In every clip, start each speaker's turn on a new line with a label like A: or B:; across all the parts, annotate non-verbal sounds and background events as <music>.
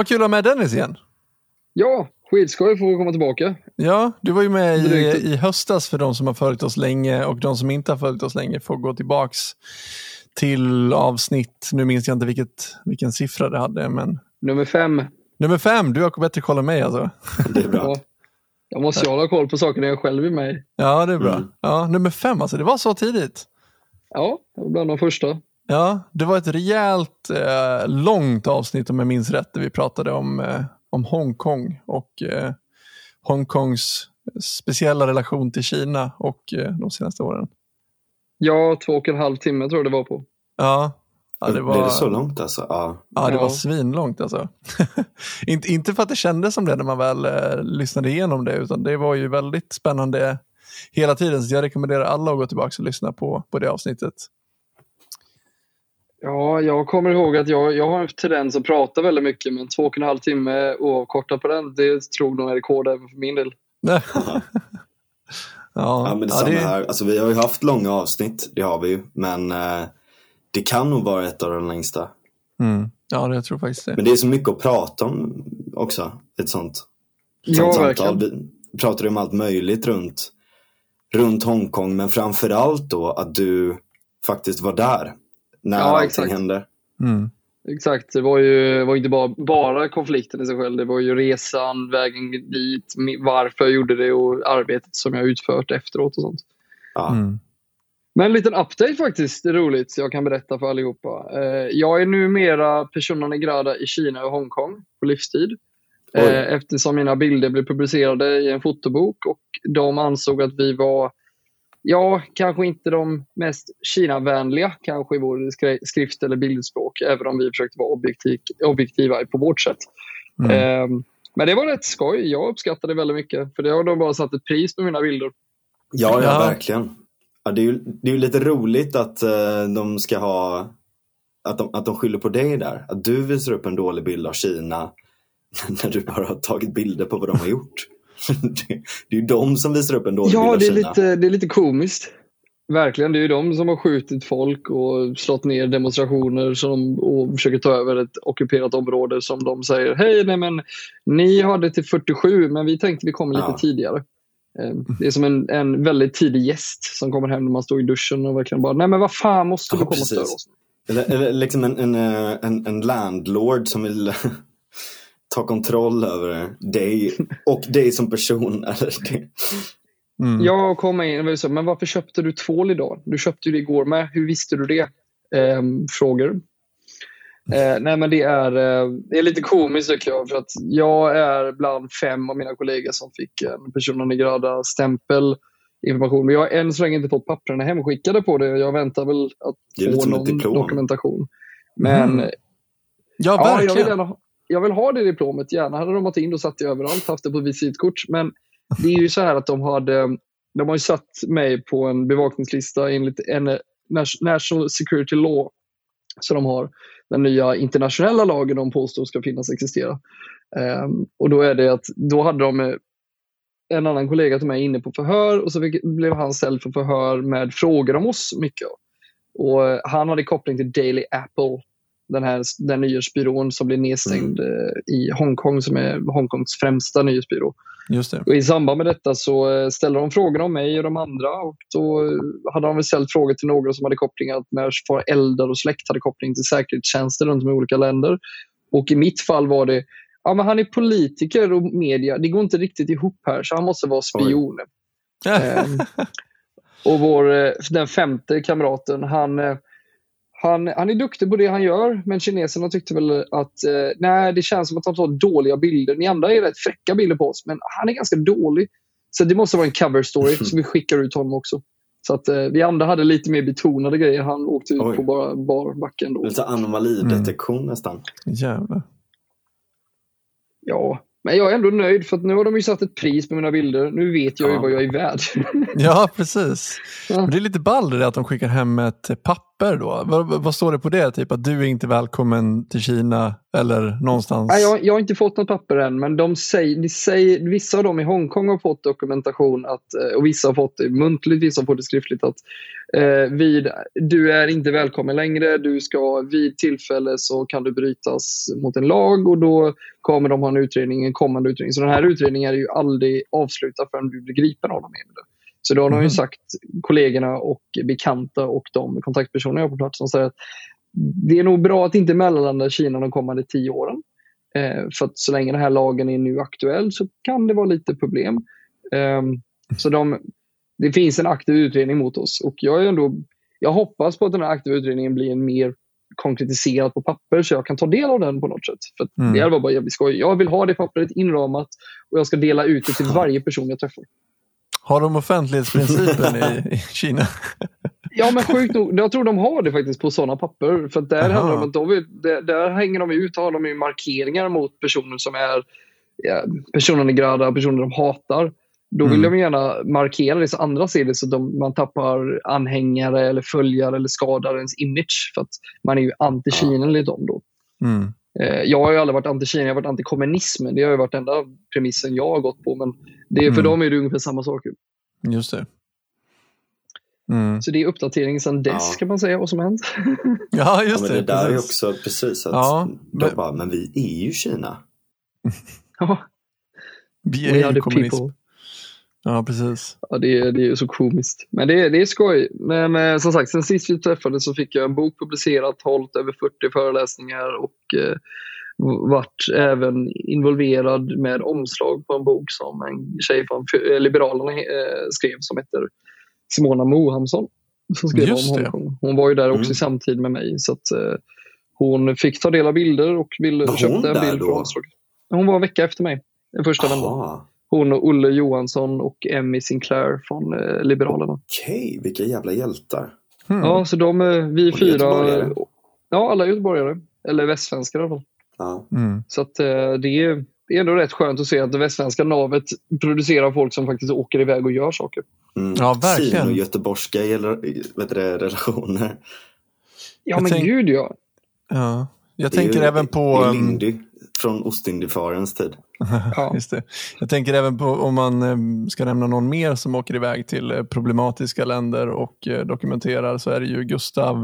A: Vad kul att ha med Dennis igen.
B: Ja, skitskoj för att komma tillbaka.
A: Ja, du var ju med i, i höstas för de som har följt oss länge och de som inte har följt oss länge får gå tillbaks till avsnitt, nu minns jag inte vilket, vilken siffra det hade, men
B: Nummer fem.
A: nummer fem, du har bättre koll än mig alltså. <laughs>
C: Det är bra.
B: Ja. Jag måste ju hålla koll på saker när jag själv är med.
A: Ja, det är bra.
C: Mm.
A: Ja, nummer fem alltså, det var så tidigt.
B: Ja, det var bland de första.
A: Ja, det var ett rejält eh, långt avsnitt om jag minns rätt, där vi pratade om, eh, om Hongkong och eh, Hongkongs speciella relation till Kina och eh, de senaste åren.
B: Ja, två och en halv timme tror jag det var på.
A: Ja, ja det
C: Blev
A: var,
C: det så långt alltså? Ja.
A: ja, det
B: Ja.
A: var svinlångt alltså. <laughs> inte, inte för att det kändes som det när man väl eh, lyssnade igenom det, utan det var ju väldigt spännande hela tiden. Så jag rekommenderar alla att gå tillbaka och lyssna på, på det avsnittet.
B: Ja, jag kommer ihåg att jag, jag har en tendens att prata väldigt mycket, men två och en halv timme oavkortat på den, det tror nog är rekord även för min del.
A: ja, <laughs>
C: Ja, men det
A: ja,
C: samma
A: det-
C: här. Alltså, vi har ju haft långa avsnitt, det har vi ju. Men eh, det kan nog vara ett av de längsta.
A: Mm. Ja, det jag tror faktiskt det.
C: Men det är så mycket att prata om också, ett sånt, ett
B: Ja,
C: sånt samtal.
B: verkligen.
C: Vi pratar om allt möjligt runt, runt Hongkong, men framförallt då att du faktiskt var där när
B: Ja,
C: allting
B: exakt.
C: hände.
A: Mm.
B: Exakt, det var ju var inte bara, bara konflikten i sig själv. Det var ju resan, vägen dit, varför jag gjorde det och arbetet som jag utfört efteråt och sånt.
C: Ja.
A: Mm.
B: Men en liten update faktiskt, det är roligt, så jag kan berätta för allihopa. Eh, jag är numera persona non grata i Kina och Hongkong på livstid.
C: Oj.
B: Eh, eftersom mina bilder blev publicerade i en fotobok och de ansåg att vi var, ja, kanske inte de mest Kina-vänliga kanske i vår skri- skrift eller bildspråk, även om vi försökte vara objektiv, objektiva på vårt sätt.
A: Mm.
B: Eh, men det var rätt skoj, jag uppskattade det väldigt mycket, för det har de bara satt ett pris på mina bilder.
C: Ja, ja, verkligen. Ja, det, är ju, det är ju lite roligt att eh, de ska ha att de, att de skyller på dig där. Att du visar upp en dålig bild av Kina <laughs> när du bara har tagit bilder på vad de har gjort. Det, det är ju de som visar upp en dålig
B: Ja,
C: bild
B: det
C: av
B: är,
C: Kina.
B: lite, det är lite komiskt. Verkligen, det är ju de som har skjutit folk och slått ner demonstrationer som, och försöker ta över ett ockuperat område som de säger Hej, nej men ni hade till 47 men vi tänkte vi kommer lite
C: Ja.
B: tidigare. Eh, Det är som en, en väldigt tidig gäst som kommer hem när man står i duschen och verkligen bara Nej men vad fan måste du
C: Ja,
B: komma och störa oss?
C: Eller, eller liksom en, en, eh, en, en landlord som vill ta kontroll över dig och dig som person. <laughs>
A: Mm.
B: Jag kom in och så, men varför köpte du tvål idag? Du köpte det igår med. Hur visste du det? Ehm, frågor. Eh, nej men det är, eh, det är lite komiskt tycker jag. För att jag är bland fem av mina kollegor som fick en persona non grata stämpel information. Men jag har än så länge inte fått papperna hemskickade på det. Jag väntar väl att få någon dokumentation. Men
A: Mm. Ja,
B: Ja, jag
A: verkligen.
B: vill, gärna, ha- jag vill ha det diplomet. Gärna hade de varit in och satt det överallt, haft det på visitkort. Men det är ju så här att de hade de har ju satt mig på en bevakningslista enligt en National Security Law. Så de har den nya internationella lagen de påstår ska finnas existera. Um, och då är det att då hade de eh, en annan kollega till mig inne på förhör och så fick, blev han ställd för förhör med frågor om oss mycket. Och eh, han hade koppling till Daily Apple, den här den nyhetsbyrån som blev nedstängd eh, i Hongkong som är Hongkongs främsta nyhetsbyrå.
A: Just det.
B: Och I samband med detta så eh, ställde de frågor om mig och de andra och då eh, hade de väl ställt frågor till några som hade kopplingar med Far Eldar och släkt hade koppling till säkerhetstjänster runt om i olika länder. Och i mitt fall var det, ja men han är politiker och media, det går inte riktigt ihop här så han måste vara spion. <laughs> Ehm, och vår, den femte kamraten, han, han, han är duktig på det han gör, men kineserna tyckte väl att eh, nej, det känns som att han tar dåliga bilder. Ni andra är rätt fräcka bilder på oss, men han är ganska dålig. Så det måste vara en cover story, <laughs> så vi skickar ut honom också. Så att eh, vi andra hade lite mer betonade grejer. Han åkte ut
C: Oj.
B: på bara barbacken då.
C: Lite anomalidetektion nästan.
A: Jävlar.
B: Ja, men jag är ändå nöjd för att nu har de ju satt ett pris på mina bilder. Nu vet jag ju
C: Ja.
B: vad jag är värd. <laughs>
A: Ja, precis.
B: Ja.
A: Men det är lite ball det där att de skickar hem ett papper papper då? Vad, vad, står det på det? Typ att du är inte välkommen till Kina eller någonstans?
B: Nej, jag, jag har inte fått något papper än, men de säger, de säger, vissa av dem i Hongkong har fått dokumentation att, eh, och vissa har fått det muntligt, vissa har fått det skriftligt att eh, vid, du är inte välkommen längre, du ska vid tillfälle så kan du brytas mot en lag och då kommer de ha en utredning, en kommande utredning. Så den här utredningen är ju aldrig avslutad förrän du blir gripen av dem. Så då har de ju sagt, kollegorna och bekanta och de kontaktpersoner jag har på plats som säger att det är nog bra att inte mellanlanda Kina de kommande tio åren. Eh, för att så länge den här lagen är nu aktuell så kan det vara lite problem. Eh, så de, det finns en aktiv utredning mot oss och jag, är ändå, jag hoppas på att den här aktiva utredningen blir en mer konkretiserad på papper så jag kan ta del av den på något sätt. För mm. Det var bara jävligt skoj. Jag vill ha det pappret inramat och jag ska dela ut det till varje person jag träffar.
A: Har de offentlighetsprincipen i, <laughs> i Kina?
B: Ja, men sjukt nog. Jag tror de har det faktiskt på sådana papper. För där, handlar om att de, där, där hänger de ut, har de ju markeringar mot personer som är ja, personer i grada, personer de hatar. Då vill mm. de gärna markera det så andra ser det så de, man tappar anhängare eller följare eller skadar ens image. För att man är ju anti-Kina enligt dem då. Mm. Eh, jag har ju aldrig varit anti-Kina, jag har varit anti-kommunism. Det har ju varit enda premissen jag har gått på. Men det, för mm. dem är det ungefär samma sak.
A: Just det.
B: Mm. Så det är uppdatering sedan dess ja. kan man säga vad som hänt. <laughs>
A: ja, just
C: ja, men det. Det där är också precis att ja, men... de bara, men vi är ju Kina. <laughs>
B: ja.
A: Vi är ju kommunism. People. Ja, precis.
B: Ja, det, är, det är så komiskt. Men det, det är skoj. Men, men som sagt, sen sist vi träffades så fick jag en bok publicerad, hållit över 40 föreläsningar och eh, varit även involverad med omslag på en bok som en tjej från Liberalerna eh, skrev som heter Simona Mohamsson. Som skrev Just om Hongkong. Hon var ju där också mm. samtidigt med mig. Så att, eh, hon fick ta del av bilder och bild, köpte en bild från omslaget. Hon var en vecka efter mig, den första vändan. Hon och Olle Johansson och Emmy Sinclair från eh, Liberalerna.
C: Okej, okay, vilka jävla hjältar.
B: Hmm. Ja, så de, eh, vi och fyra... Ja, alla göteborgare. Eller västsvenskar i alla fall. Ja. Mm. Så att, eh, det, är, det är ändå rätt skönt att se att det västsvenska navet producerar folk som faktiskt åker iväg och gör saker.
A: Mm. Ja, verkligen.
C: och göteborgska vet du, relationer.
B: Ja, jag men tänk... gud ja.
A: ja. Jag tänker ju, även på...
C: Det Lindy från Ostindiefarens tid. <laughs>
A: ja. Just det. Jag tänker även på om man eh, ska nämna någon mer som åker iväg till eh, problematiska länder och dokumenterar så är det ju Gustav,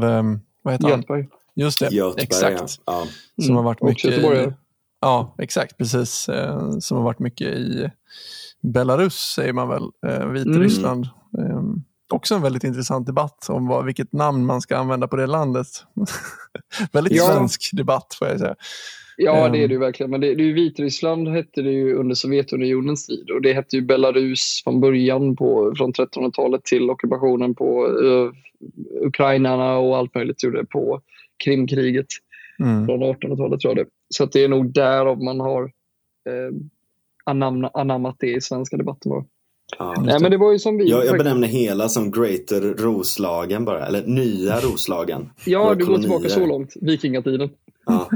A: vad heter han?
B: Göteborg.
A: Just det,
C: Göteborg,
A: exakt.
C: Ja.
A: Som har varit mycket i, Ja, exakt, precis. Eh, som har varit mycket i Belarus, säger man väl, eh, Vitryssland. Mm. Eh, också en väldigt intressant debatt om vad, vilket namn man ska använda på det landet. <laughs> väldigt ja. svensk debatt får jag säga.
B: Ja, det är det ju verkligen. Men det, det är Vitryssland hette det ju under Sovjetunionens tid och det hette ju Belarus från början på, från 1300-talet till ockupationen på uh, ukrainarna och allt möjligt gjorde på Krimkriget mm. från 1800-talet tror jag det. Så det är nog därav man har eh, anamna, anammat det i svenska debatten. Bara. Ja, Nej, men det var ju som vi...
C: Jag, jag benämner hela som Greater Roslagen bara, eller Nya Roslagen.
B: ja, du går tillbaka så långt, vikingatiden.
C: Ja.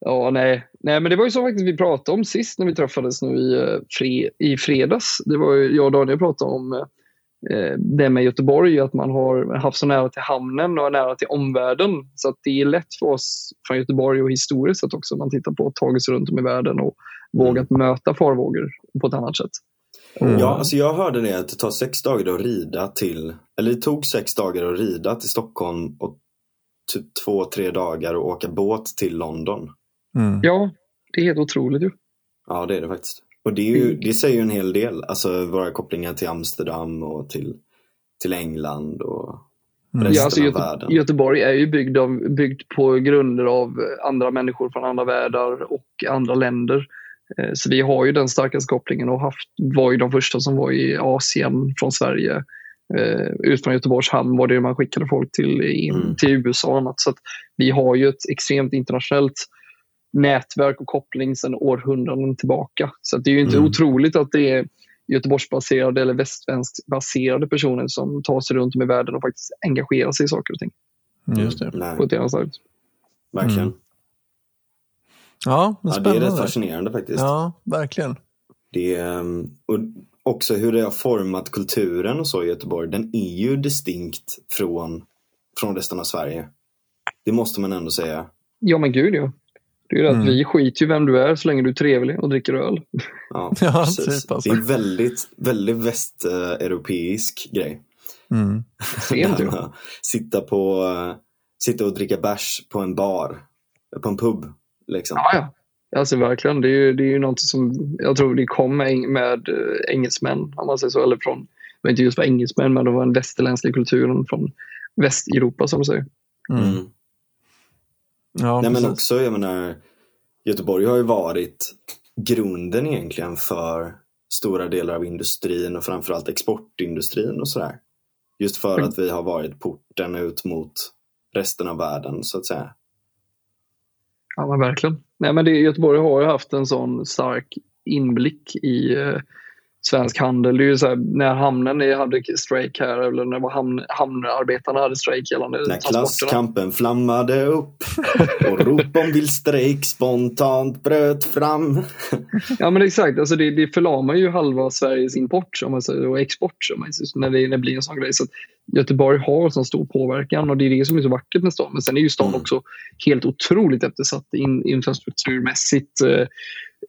B: Ja, nej. nej, men det var ju så faktiskt vi pratade om sist när vi träffades nu i, eh, fre, i fredags. Det var ju jag och Daniel pratade om eh, det med Göteborg, att man har haft så nära till hamnen och nära till omvärlden. Så att det är lätt för oss från Göteborg och historiskt sett också, om man tittar på tagit sig runt om i världen och vågat mm. möta farvågor på ett annat sätt.
C: Mm. Ja, alltså jag hörde det att det tar sex dagar att rida till, eller det tog sex dagar att rida till Stockholm och typ två, tre dagar att åka båt till London.
B: Mm. Ja, det är helt otroligt ju.
C: Ja, det är det faktiskt. Och det, ju, det, säger ju en hel del, alltså våra kopplingar till Amsterdam och till, till England och mm. resten ja, alltså, av Göte världen.
B: Göteborg är ju byggd, av, byggd på grunder av andra människor från andra världar och andra länder. Eh, så vi har ju den starkaste kopplingen och haft, var ju de första som var i Asien från Sverige. Uh, ut från Göteborgs hamn var det man skickade folk till, in, mm. till USA och annat. Så vi har ju ett extremt internationellt nätverk och koppling sedan århundraden tillbaka. Så det är ju inte mm. otroligt att det är Göteborgsbaserade eller västsvenskbaserade personer som tar sig runt om i världen och faktiskt engagerar sig i saker och ting.
A: Mm. Just det.
B: På ett annat sätt.
C: Verkligen. Mm.
A: Ja,
C: det, ja, det är rätt fascinerande faktiskt.
A: Ja, verkligen.
C: Det är, ehm, och också hur det har format kulturen och så i Göteborg. Den är ju distinkt från, från resten av Sverige. Det måste man ändå säga.
B: Ja men gud ja. Det är ju det
A: Mm.
B: att vi skiter ju vem du är så länge du är trevlig och dricker öl.
C: Ja, <laughs>
A: Ja,
C: precis.
A: typ alltså.
C: Det är väldigt, väldigt västeuropeisk grej.
A: Mm. <laughs>
C: Sitta, på, sitta och dricka bärs på en bar. På en pub. Liksom.
B: Ja, ja. Alltså verkligen. Det är ju, det är ju något som jag tror det kom med, med eh, engelsmän, om man säger så. Eller från, var inte just för engelsmän, men det var den västerländska kulturen från Västeuropa som du säger.
A: Mm.
C: Mm.
A: Ja,
C: Nej men också, jag menar, Göteborg har ju varit grunden egentligen för stora delar av industrin och framförallt exportindustrin och sådär. Just för
B: Mm.
C: att vi har varit porten ut mot resten av världen så att säga.
B: Ja, men verkligen. Nej, men det, Göteborg har ju haft en sån stark inblick i eh, svensk handel. Det är ju så här, när hamnen hade strejk här, eller när var hamn, hamnarbetarna hade strejk gällande
C: När klasskampen flammade upp och rop om vild strejk spontant bröt fram.
B: Ja men exakt, alltså det, det förlamar ju halva Sveriges import om man säger, och export om man säger, när, det, när det blir en sån grej. Så att Göteborg har så stor påverkan och det är det som är så vackert med stan. Men sen är ju stan
C: Mm.
B: också helt otroligt eftersatt in, infrastrukturmässigt, eh,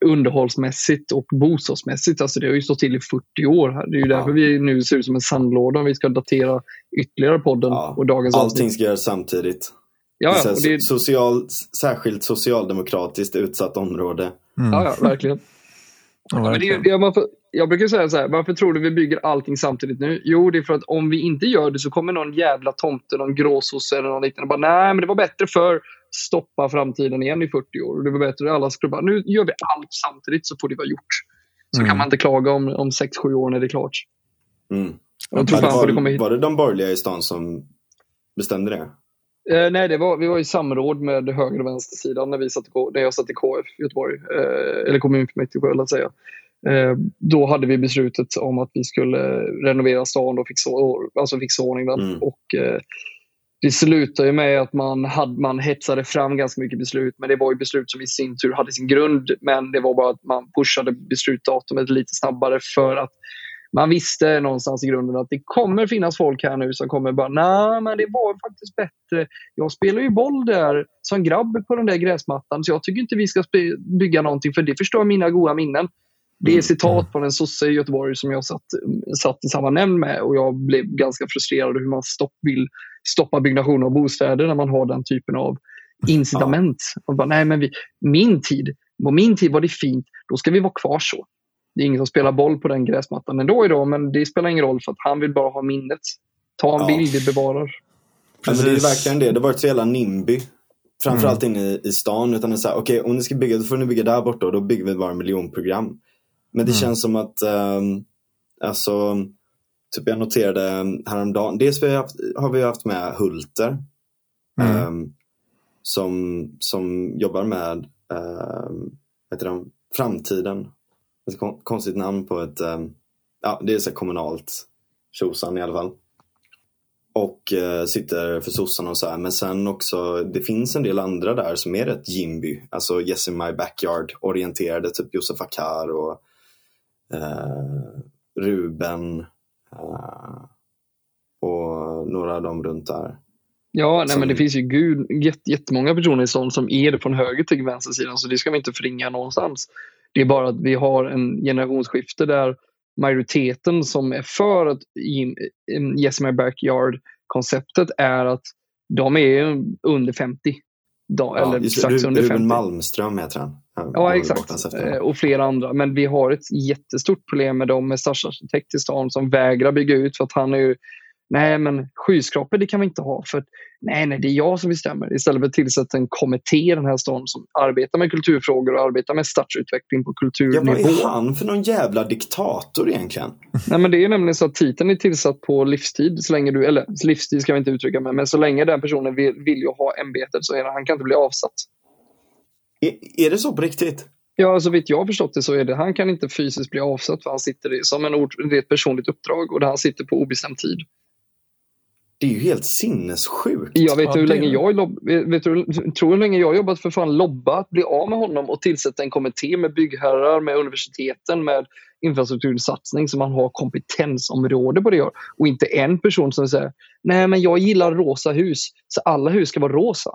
B: underhållsmässigt och bostadsmässigt. Alltså det har ju stått till i 40 år. Här. Det är ju därför
C: Ja.
B: vi nu ser ut som en sandlåda om vi ska datera ytterligare podden
C: Ja,
B: och dagens
C: Allting
B: avsnitt.
C: ska göras samtidigt.
B: Ja,
C: det är
B: och
C: så
B: det,
C: social, särskilt socialdemokratiskt utsatt område.
A: Mm.
B: ja, ja, verkligen.
A: Ja,
B: Ja, men det,
A: verkligen.
B: det, man får, jag brukar säga så här, varför tror du vi bygger allting samtidigt nu? Jo, det är för att om vi inte gör det så kommer någon jävla tomte, någon gråsosse eller någon liknande bara nej, men det var bättre för stoppa framtiden igen i 40 år. Och det var bättre alla skulle bara, nu gör vi allt samtidigt så får det vara gjort. Så
A: Mm.
B: kan man inte klaga om, om 6-7 år när det är klart.
C: Mm.
B: Jag tror
C: Ja, det var,
B: kommer hit.
C: var det de borgerliga i stan som bestämde det?
B: Eh, nej, det var, vi var i samråd med höger och vänstersidan när, vi satt när jag satt i KF i Göteborg. Eh, eller kommunfullmäktige får jag säga. Eh, då hade vi beslutet om att vi skulle renovera stan och fixa, alltså fixa ordning den.
C: Mm.
B: Och, eh, det slutade ju med att man, hade, man hetsade fram ganska mycket beslut. Men det var ju beslut som i sin tur hade sin grund. Men det var bara att man pushade beslutsdatumet lite snabbare för att man visste någonstans i grunden att det kommer finnas folk här nu som kommer bara nej men det var faktiskt bättre. Jag spelar ju boll där som grabb på den där gräsmattan så jag tycker inte vi ska bygga någonting för det förstör mina goda minnen. Det är
C: Mm.
B: citat från en sosse i Göteborg som jag satt, satt i samma nämnd med och jag blev ganska frustrerad hur man stopp, vill stoppa byggnation av bostäder när man har den typen av incitament. Och bara, nej, men vi, min tid, på min tid var det fint, då ska vi vara kvar så. Det är ingen som spelar boll på den gräsmattan ändå idag, men det spelar ingen roll för att han vill bara ha minnet. Ta en
C: Ja.
B: bild, vi bevarar.
C: Ja, men det är
A: Precis.
C: verkligen det. Det har varit så jävla NIMBY. Framförallt inne i, i stan. Utan det är så här, okej om ni ska bygga, då får ni bygga där borta och då bygger vi bara miljonprogram. Men det
A: Mm.
C: känns som att, ehm, alltså, typ jag noterade häromdagen, dels vi har, haft, har vi haft med Hulter.
A: Mm.
C: ehm, som, som jobbar med, um, heter de, Framtiden. Ett kon- konstigt namn på ett, ehm, ja det är så kommunalt tjosan i alla fall och eh, sitter för sossarna och så här. Men sen också, det finns en del andra där som är rätt Jimby. Alltså Yes in my backyard orienterade, typ Josef Akar och Ruben eh, och några av dem runt där.
B: Ja, nej,
C: Som-
B: men det finns ju gud, jätt, jättemånga personer i stan som är det från höger till vänstersidan, så det ska vi inte förringa någonstans. Det är bara att vi har en generationsskifte där majoriteten som är för att em, Yes My Backyard-konceptet är att de är under 50. De,
C: Ja,
B: eller strax under
C: Ruben
B: 50.
C: Malmström heter han. Han
B: Ja, exakt. Eh, Och flera andra. Men vi har ett jättestort problem med dem med stadsarkitekt i stan som vägrar bygga ut för att han är ju Nej, men skyskrapor det kan vi inte ha för nej, nej, det är jag som bestämmer. Istället för att tillsätta en kommitté i den här stan som arbetar med kulturfrågor och arbetar med stadsutveckling på
C: Ja, vad
B: kulturnivå.
C: är han för någon jävla diktator egentligen?
B: Nej, men det är nämligen så att titeln är tillsatt på livstid. Så länge du, eller livstid ska vi inte uttrycka med, men så länge den personen vill, vill ju ha ämbetet så är det, han kan inte bli avsatt.
C: Är, är det så på riktigt?
B: Ja, så vitt jag har förstått det så är det, han kan inte fysiskt bli avsatt för han sitter i, som en ord, det är ett personligt uppdrag och där han sitter på obestämd tid.
C: Det är ju helt sinnessjukt.
B: Jag vet hur länge jag vet du, tror hur länge jag har jobbat för att fan lobba att bli av med honom och tillsätta en kommitté med byggherrar, med universiteten, med infrastruktursatsning så man har kompetensområde på det gör. Och inte en person som säger nej men jag gillar rosa hus så alla hus ska vara rosa.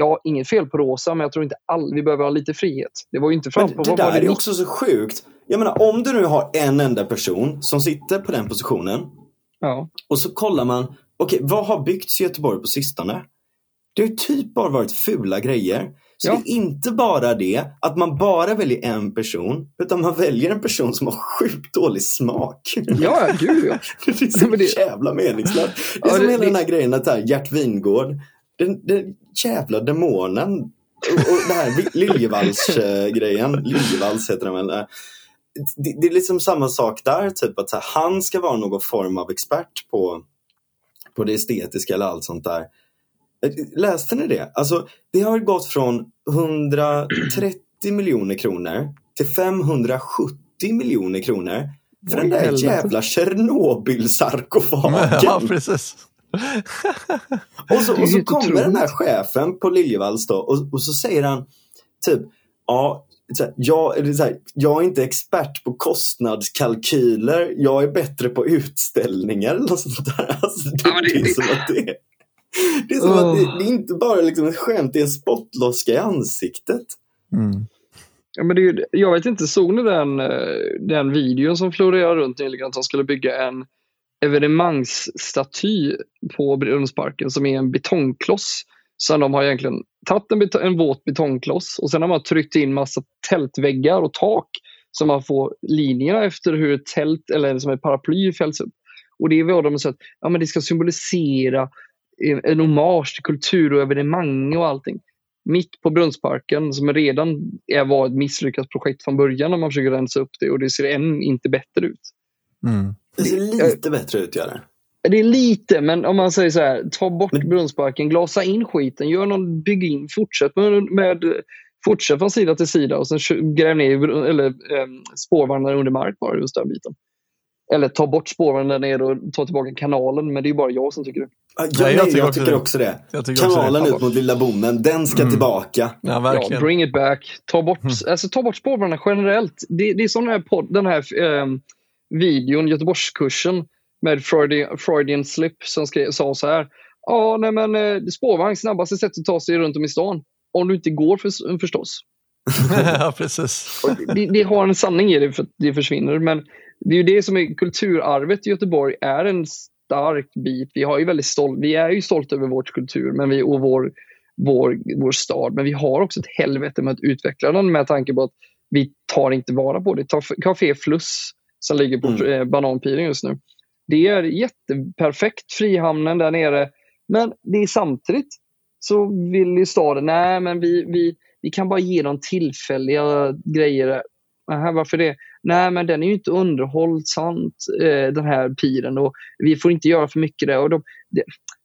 B: Ja, inget fel på rosa men jag tror inte all, vi behöver ha lite frihet. Det var ju inte fram på
C: det där
B: det
C: är också så sjukt. Jag menar, om du nu har en enda person som sitter på den positionen
B: Ja.
C: och så kollar man, okej, vad har byggts i Göteborg på sistone? Det har ju typ bara varit fula grejer. Så
B: Ja.
C: det är inte bara det att man bara väljer en person, utan man väljer en person som har sjukt dålig smak.
B: Ja, gud ja. <laughs>
C: Det är så
B: Men det-
C: jävla meningslöst. Det är
B: Ja,
C: som
B: det-
C: hela
B: det-
C: den här grejen att här, Gert Wingård, den, den jävla demonen och, och det här Liljevals-grejen, Liljevals <laughs> heter den väl. Det, det är liksom samma sak där, typ att här, han ska vara någon form av expert på, på det estetiska eller allt sånt där. Läste ni det? Alltså, det har gått från 130 miljoner kronor till 570 miljoner kronor för den där jävla Tjernobyl-sarkofagen. <laughs>
A: ja, precis. <laughs>
C: och så, och så kommer den här chefen på Liljevalchs då och, och så säger han typ Ja, så här, jag, eller så här, jag är inte expert på kostnadskalkyler. Jag är bättre på utställningar eller något sånt där. <laughs> Alltså, det,
B: Ja, det-
C: det är som att det, det är som
B: Åh.
C: att det, det är inte bara liksom ett skämt, det är en spottloska i ansiktet.
A: Mm.
B: Ja, men det är, jag vet inte, såg ni den, eh, den videon som florerade runt nyligen att de skulle bygga en evenemangsstaty på Brunnsparken som är en betongkloss. Så de har egentligen tagit en, en våt betongkloss och sen har man tryckt in massa tältväggar och tak så man får linjerna efter hur ett tält eller som ett paraply fälls upp. Och det är vad de har sagt, ja men det ska symbolisera en hommage till kultur och evenemang och allting mitt på Brunnsparken som redan är, var ett misslyckat projekt från början när man försöker rensa upp det och det ser än inte bättre ut.
A: Mm.
C: Det ser lite bättre ut, gör det.
B: Det är lite, men om man säger så här, ta bort
C: Men-
B: Brunnsparken, glasa in skiten, gör någon, bygg in, fortsätt med, med fortsätt från sida till sida och sen gräv ner eller, eh, spårvagnar under mark bara just den biten. Eller ta bort spårvagnen nere och ta tillbaka kanalen, men det är bara jag som tycker det.
C: Ja, jag,
A: Ja, jag
C: nej, jag,
A: tycker
C: tycker,
A: också det.
C: också
A: tycker också
C: Kanalen
A: det.
C: ut mot Lilla Bommen, den ska
A: Mm.
C: tillbaka.
A: Ja,
B: Ja, bring it back. Ta bort,
A: Mm.
B: alltså, ta bort spårvagnarna generellt. Det, det är som den här, podd, den här ehm, videon, Göteborgskursen med Freudian, Freudian slip som skrev, sa så här. Ja, nej men eh, spårvagn, snabbaste sättet att ta sig runt om i stan. Om du inte går för, förstås. <laughs>
A: ja, precis.
B: Det, det har en sanning i det för det försvinner. Men det är ju det som är kulturarvet i Göteborg är en stark bit. Vi, har ju väldigt stolt, vi är ju stolta över vårt kultur men vi, och vår, vår, vår stad. Men vi har också ett helvete med att utveckla den med tanke på att vi tar inte vara på det. Ta Café Fluss som ligger på
C: Mm.
B: eh, Bananpilen just nu. Det är jätteperfekt, Frihamnen där nere. Men det är samtidigt så vill ju staden, nej men vi, vi, vi kan bara ge dem tillfälliga grejer. Aha, varför det? Nej, men den är ju inte underhållsamt, eh, den här piren. Och vi får inte göra för mycket där. Och de, det,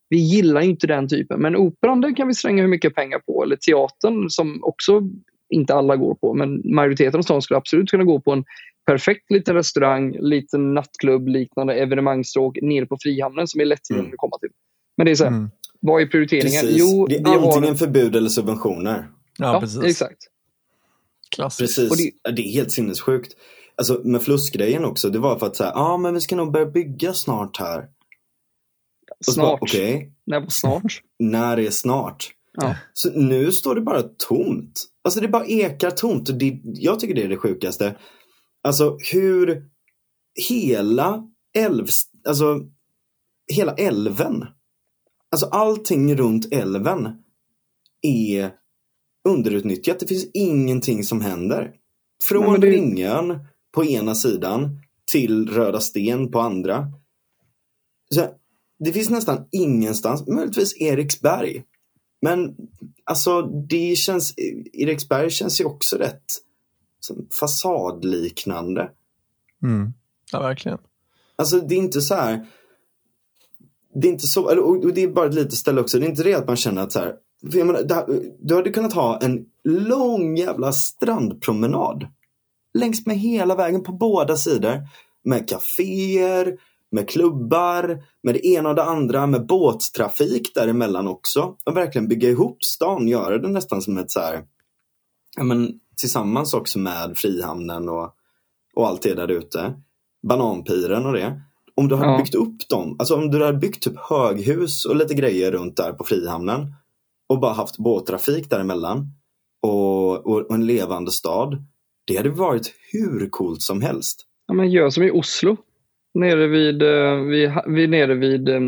B: vi gillar ju inte den typen. Men operan den kan vi slänga hur mycket pengar på. Eller teatern som också inte alla går på. Men majoriteten av stan skulle absolut kunna gå på en perfekt liten restaurang, liten nattklubb, liknande evenemangstråk nere på Frihamnen som är lättillgänglig
C: Mm.
B: att komma till. Men det är så här,
A: Mm.
B: vad är prioriteringen?
C: Precis.
B: Jo,
C: det är
B: har-
C: antingen förbud eller subventioner.
A: Ja,
B: Ja,
A: precis.
B: exakt.
A: Klassiskt.
C: Precis.
B: Det-
C: det är helt sinnessjukt. Alltså med flussgrejen också, det var för att säga, ja ah, men vi ska nog börja bygga snart här.
B: Snart.
C: Okej,
B: Nej, vad snart. <laughs>
C: när är snart?
B: Ja.
C: Så nu står det bara tomt. Alltså det bara ekar tomt. Och det, jag tycker det är det sjukaste. Alltså hur hela älvs, alltså hela älven. Alltså allting runt älven är underutnyttjat. Det finns ingenting som händer. Från
B: Nej, det-
C: Ringön på ena sidan till Röda Sten på andra. Så, det finns nästan ingenstans, möjligtvis Eriksberg. Men alltså det känns, Eriksberg känns ju också rätt fasadliknande.
A: Mm. Ja, verkligen.
C: Alltså det är inte så här. Det är inte så, och det är bara ett litet ställe också. Det är inte det att man känner att så här. menar, du hade kunnat ha en lång jävla strandpromenad. Längs med hela vägen på båda sidor. Med kaféer, med klubbar, med det ena och det andra, med båttrafik däremellan också. Och verkligen bygga ihop stan, göra det nästan som ett så här, ja men tillsammans också med Frihamnen och, och allt det där ute. Bananpiren och det. Om du hade
B: Ja.
C: byggt upp dem, alltså om du hade byggt typ höghus och lite grejer runt där på Frihamnen och bara haft båttrafik däremellan och, och, och en levande stad. Det hade varit hur coolt som helst.
B: Ja, men gör som i Oslo. Nere vid, eh, vid, vid, nere vid eh,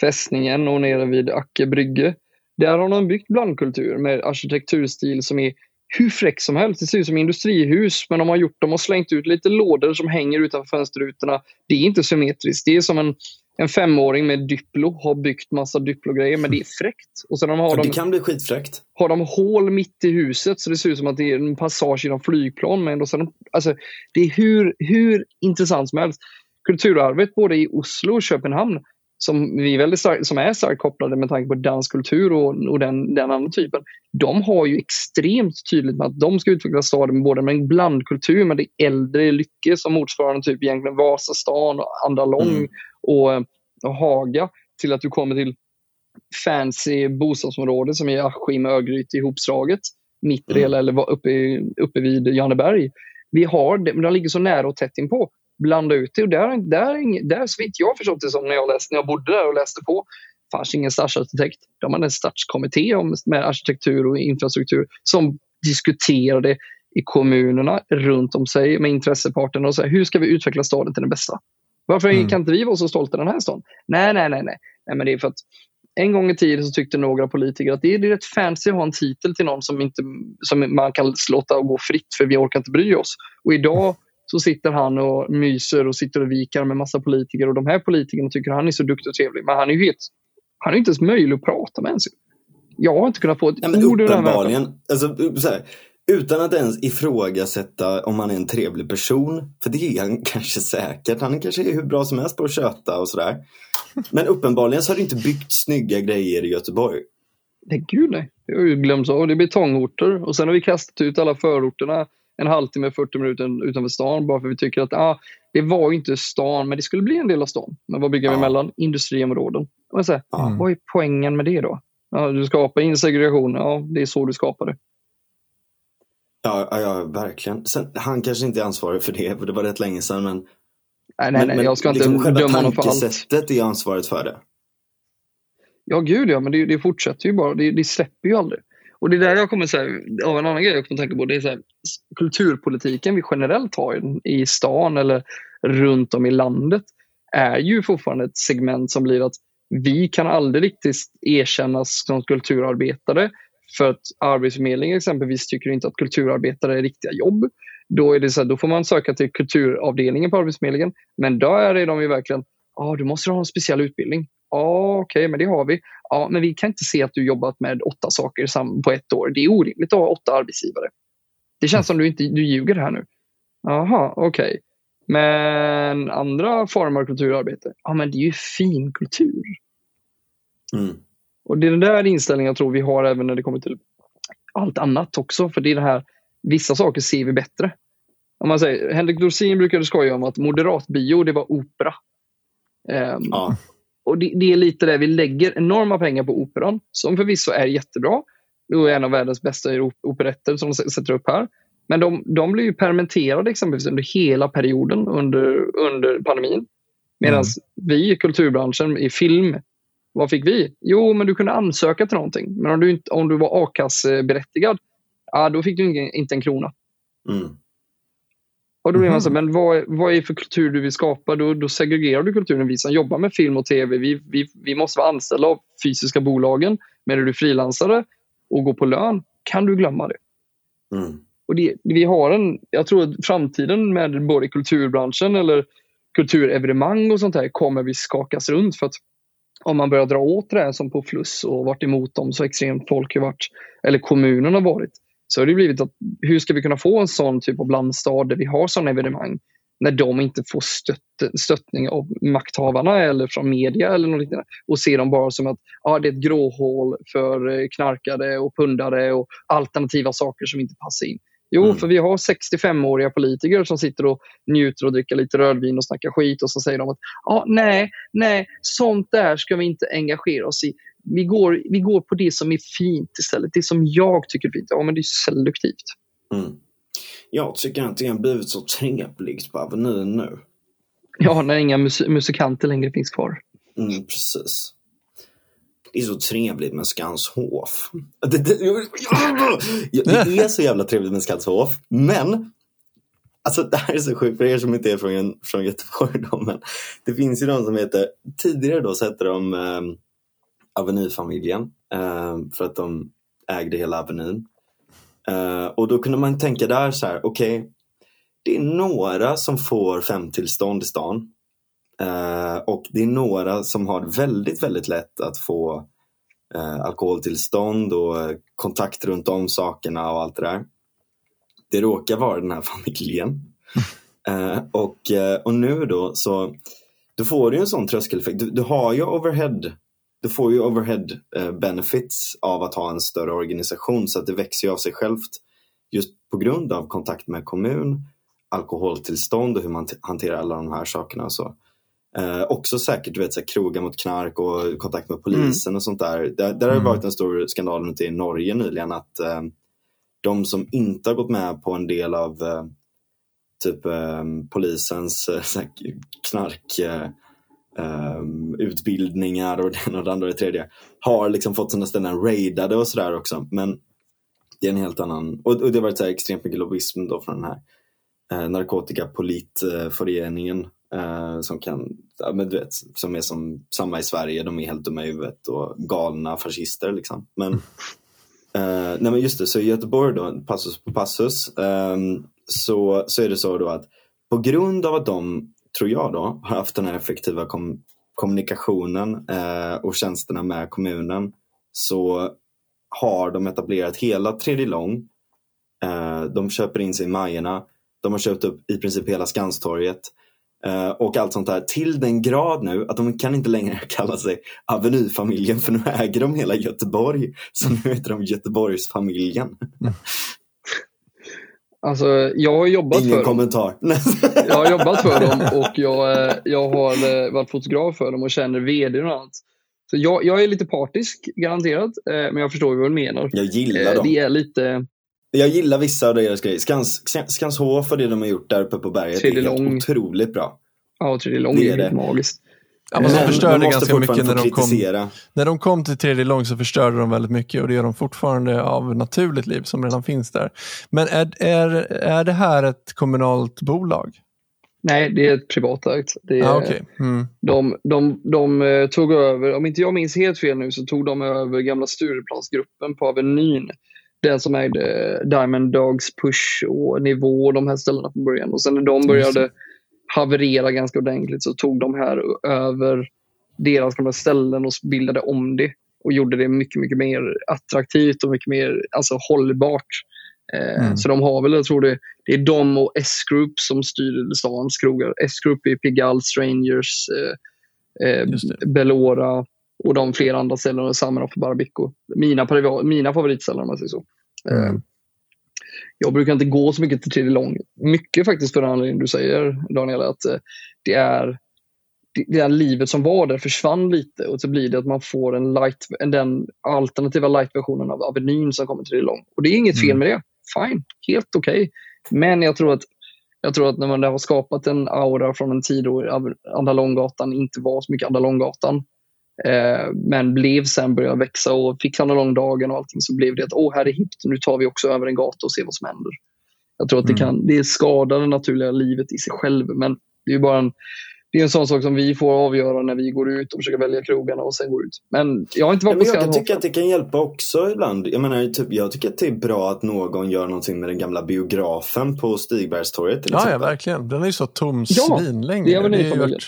B: fästningen och nere vid Acke brygge. Där har de byggt blandkultur med arkitekturstil som är hur fräck som helst. Det ser ut som industrihus men de har gjort dem och slängt ut lite lådor som hänger utanför fönsterrutorna. Det är inte symmetriskt. Det är som en, en femåring med Duplo har byggt massa Duplo-grejer men det är fräckt. Och sen har
C: Och
B: de
C: det kan bli skitfräckt.
B: har de hål mitt i huset så det ser ut som att det är en passage genom flygplan. Men ändå de, alltså, det är hur, hur intressant som helst. Kulturarvet både i Oslo och Köpenhamn som, vi är väldigt stark, som är starkt kopplade med tanke på danskultur och, och den, den andra typen. De har ju extremt tydligt med att de ska utveckla staden både med en blandkultur med det äldre Lycke som motsvarande typ egentligen Vasastan och Andra Lång
C: Mm.
B: och, och Haga till att du kommer till fancy bostadsområde som är Askim, Örgryte ihopslaget. Mitt i det
C: Mm.
B: eller uppe, uppe vid Janeberg. Vi har det, men de ligger så nära och tätt inpå. Blanda ut det och där, där, där så vitt jag förstått det som när jag, läste, när jag bodde där och läste på fanns ingen stadsarkitekt. De hade en stadskommitté om, med arkitektur och infrastruktur som diskuterade i kommunerna runt om sig med intresseparterna och så här, hur ska vi utveckla staden till den bästa? Varför
C: Mm.
B: kan inte vi vara så stolta i den här staden? Nej, nej, nej, nej. nej men det är för att en gång i tiden så tyckte några politiker att det är, det är rätt fancy att ha en titel till någon som, inte, som man kan låta gå fritt för vi orkar inte bry oss. Och idag så sitter han och myser och sitter och vikar med massa politiker och de här politikerna tycker han är så duktig och trevlig. Men han är ju helt, han är inte ens möjlig att prata med ens. Jag har inte kunnat få ett
C: Ja, men
B: ord ur den här
C: uppenbarligen, alltså, så här, utan att ens ifrågasätta om han är en trevlig person, för det är han <laughs> kanske säkert. Han kanske är hur bra som helst på att köta och sådär. Men uppenbarligen så har det inte byggt snygga grejer i Göteborg.
B: Nej, gud nej. Det har ju glömts av. Det är betongorter. Och sen har vi kastat ut alla förorterna en halvtimme, 40 minuter utanför stan bara för vi tycker att ah, det var inte stan, men det skulle bli en del av stan. Men vad bygger vi
C: Ja.
B: mellan? Industriområden. Och så här,
C: Ja.
B: Vad är poängen med det då? Ja, du skapar insegregation. Ja, det är så du skapar det.
C: Ja, ja, verkligen. Sen, han kanske inte är ansvarig för det, för det var rätt länge sedan. Men,
B: Nej, nej, nej. jag ska inte
C: liksom
B: döma honom för allt.
C: tankesättet är ansvaret för det.
B: Ja, gud ja, men det, det fortsätter ju bara. Det, det släpper ju aldrig. Och det är där jag kommer säga, av en annan grej jag kommer tänka på, det är så här, kulturpolitiken vi generellt har i, i stan eller runt om i landet är ju fortfarande ett segment som blir att vi kan aldrig riktigt erkännas som kulturarbetare för att Arbetsförmedlingen exempelvis tycker inte att kulturarbetare är riktiga jobb. Då, är det så här, då får man söka till kulturavdelningen på Arbetsförmedlingen. Men där är de ju verkligen, ja du måste ha en speciell utbildning. Ja, okej, men det har vi. Ja, men vi kan inte se att du jobbat med åtta saker på ett år. Det är orimligt att ha åtta arbetsgivare. Det känns som du inte du ljuger här nu. Jaha, okej. Men andra former av kulturarbete, ja men det är ju fin kultur.
C: Mm.
B: Och det är den där inställningen jag tror vi har även när det kommer till allt annat också. För det är det här, vissa saker ser vi bättre. Om man säger, Henrik Dorsin brukade skoja om att moderatbio, det var opera. Ehm,
C: Ja.
B: och det, det är lite det vi lägger enorma pengar på operan, som förvisso är jättebra. Det är en av världens bästa op- operetter som de sätter upp här. Men de, de blir ju permitterade exempelvis under hela perioden under, under pandemin. Medan vi i kulturbranschen, i film, vad fick vi? Jo, men du kunde ansöka till någonting. Men om du, inte, om du var a-kasseberättigad, ja, då fick du inte, inte en krona.
C: Mm.
B: Och då blir man
A: Mhm.
B: så, men vad, vad är för kultur du vill skapa? Då, då segregerar du kulturen. Vi som jobbar med film och tv, vi, vi, vi måste vara anställda av fysiska bolagen. Men är du frilansare och går på lön, kan du glömma det.
C: Mm.
B: Och det, vi har en, jag tror att framtiden med både kulturbranschen eller kulturevenemang och sånt här kommer vi skakas runt. För att om man börjar dra åt det här som på Fluss och varit emot dem så extremt folk har varit, eller kommunen har varit, så har det blivit att hur ska vi kunna få en sån typ av blandstad där vi har sådana evenemang när de inte får stött, stöttning av makthavarna eller från media eller något liknande och ser dem bara som att ah, det är ett gråhål för eh, knarkare och pundare och alternativa saker som inte passar in. Jo,
C: Mm.
B: för vi har 65-åriga politiker som sitter och njuter och dricker lite rödvin och snackar skit och så säger de att ah, nej, nej, sånt där ska vi inte engagera oss i. Vi går, vi går på det som är fint istället. Det som jag tycker är fint. Ja, men det är selektivt.
C: Mm. Jag tycker att det har blivit så trevligt på Avenyn nu.
B: Ja, när inga mus- musikanter längre finns kvar.
C: Mm, precis. Det är så trevligt med Skanshof. <laughs> Det, det, det är så jävla trevligt med Skanshof, men Alltså det här är så sjukt för er som inte är från, från Göteborg då, men det finns ju de som heter, tidigare då så hette de eh, Avenyfamiljen eh, för att de ägde hela Avenyn. Eh, och då kunde man tänka där så här, okej, det är några som får femtillstånd i stan Eh, och det är några som har väldigt, väldigt lätt att få eh, alkoholtillstånd och kontakt runt om sakerna och allt det där. Det råkar vara den här familjen. <laughs> Eh, och, och nu då så då får du en sån tröskeleffekt. Du, du har ju overhead du får ju overhead eh, benefits av att ha en större organisation så att det växer ju av sig självt just på grund av kontakt med kommun, alkoholtillstånd och hur man hanterar alla de här sakerna. och Så. Eh, också säkert du vet, så här, krogar mot knark och kontakt med polisen och sånt där. Där, där har det
A: Mm.
C: varit en stor skandal ute i Norge nyligen att eh, de som inte har gått med på en del av eh, typ eh, polisens eh, knark eh, eh, utbildningar och <laughs> det ena och det andra och det tredje har liksom fått sina ställen raidade och sådär också. Men det är en helt annan, och, och det har varit så här extremt mycket lobbyism då från den här eh, narkotikapolitföreningen eh, som kan, ja, men du vet, som är som samma i Sverige, de är helt dumma i huvudet och galna fascister liksom. Men, eh, nej men just det, så i Göteborg då, passus på passus, ehm, så, så är det så då att på grund av att de, tror jag då, har haft den här effektiva kom, kommunikationen eh, och tjänsterna med kommunen så har de etablerat hela tredje lång. Eh, de köper in sig i Majerna. De har köpt upp i princip hela Skanstorget. Eh, och allt sånt där. Till den grad nu att de kan inte längre <laughs> kalla sig Avenyfamiljen för nu äger de hela Göteborg. Så nu heter de Göteborgsfamiljen. Mm.
B: Alltså, jag har jobbat
C: Ingen
B: för dem.
C: kommentar.
B: Jag har jobbat för dem <laughs> och jag, eh, jag har eh, varit fotograf för dem och känner vd och annat. Så jag, jag är lite partisk, garanterat, eh, men jag förstår vad du menar.
C: Jag gillar dem.
B: Det är lite...
C: Jag gillar vissa av deras grejer. Skans, Skans- Skanshof och det de har gjort där uppe på berget
B: Tredje
C: är helt
B: lång.
C: otroligt bra.
B: Ja, tredje lång
C: Det
B: är
C: det.
B: magiskt.
A: Ja, men de
C: Men
A: förstörde
C: de
A: ganska mycket när de, kom, när de kom till tredje lång så förstörde de väldigt mycket och det gör de fortfarande av naturligt liv som redan finns där. Men är, är, är det här ett kommunalt bolag?
B: Nej, det är ett privatägt. Det är,
A: Ja, okej. mm.
B: de, de, de eh, tog över, om inte jag minns helt fel nu, så tog de över gamla Stureplansgruppen på Avenyn. Den som ägde Diamond Dogs, Push och Nivå och de här ställena från början. Och sen när de började haverera ganska ordentligt så tog de här över deras gamla ställen och bildade om det och gjorde det mycket, mycket mer attraktivt och mycket mer alltså, hållbart. Eh,
A: Mm.
B: Så de har väl, jag tror det, det är de och S-Group som styr stans krogar. S-Group är Pigalle, Strangers, eh, eh. Bellora och de flera andra ställena, Summer för Barbico. Mina, mina favoritställen om man säger så. Eh,
A: Mm.
B: Jag brukar inte gå så mycket till tredje lång. Mycket faktiskt för den anledning du säger Daniel, att eh, det är det, det här livet som var där försvann lite och så blir det att man får en light, en- den alternativa light-versionen av Avenyn som kommer till tredje lång. Och det är inget fel
A: Mm.
B: med det. Fine, helt okej. Men jag tror att jag tror att när man har skapat en aura från en tid då Av- Andra Långgatan inte var så mycket Andra Långgatan eh, men blev sen började växa och fick Andra Långdagen och allting så blev det att åh, här är hippt, nu tar vi också över en gata och ser vad som händer. Jag tror att det,
A: Mm.
B: kan, det skadar det naturliga livet i sig själv men det är ju bara en, det är en sån sak som vi får avgöra när vi går ut och försöker välja krogarna och sen går ut. Men jag har inte
C: Ja,
B: varit på
C: jag kan tycka att det kan hjälpa också ibland. Jag, menar, typ, jag tycker att det är bra att någon gör någonting med den gamla biografen på Stigbergstorget till
A: Ja, ja, verkligen. Den är ju så tom
B: Ja,
A: svinlänge.
B: det är väl
A: ju
B: familjen.
A: varit-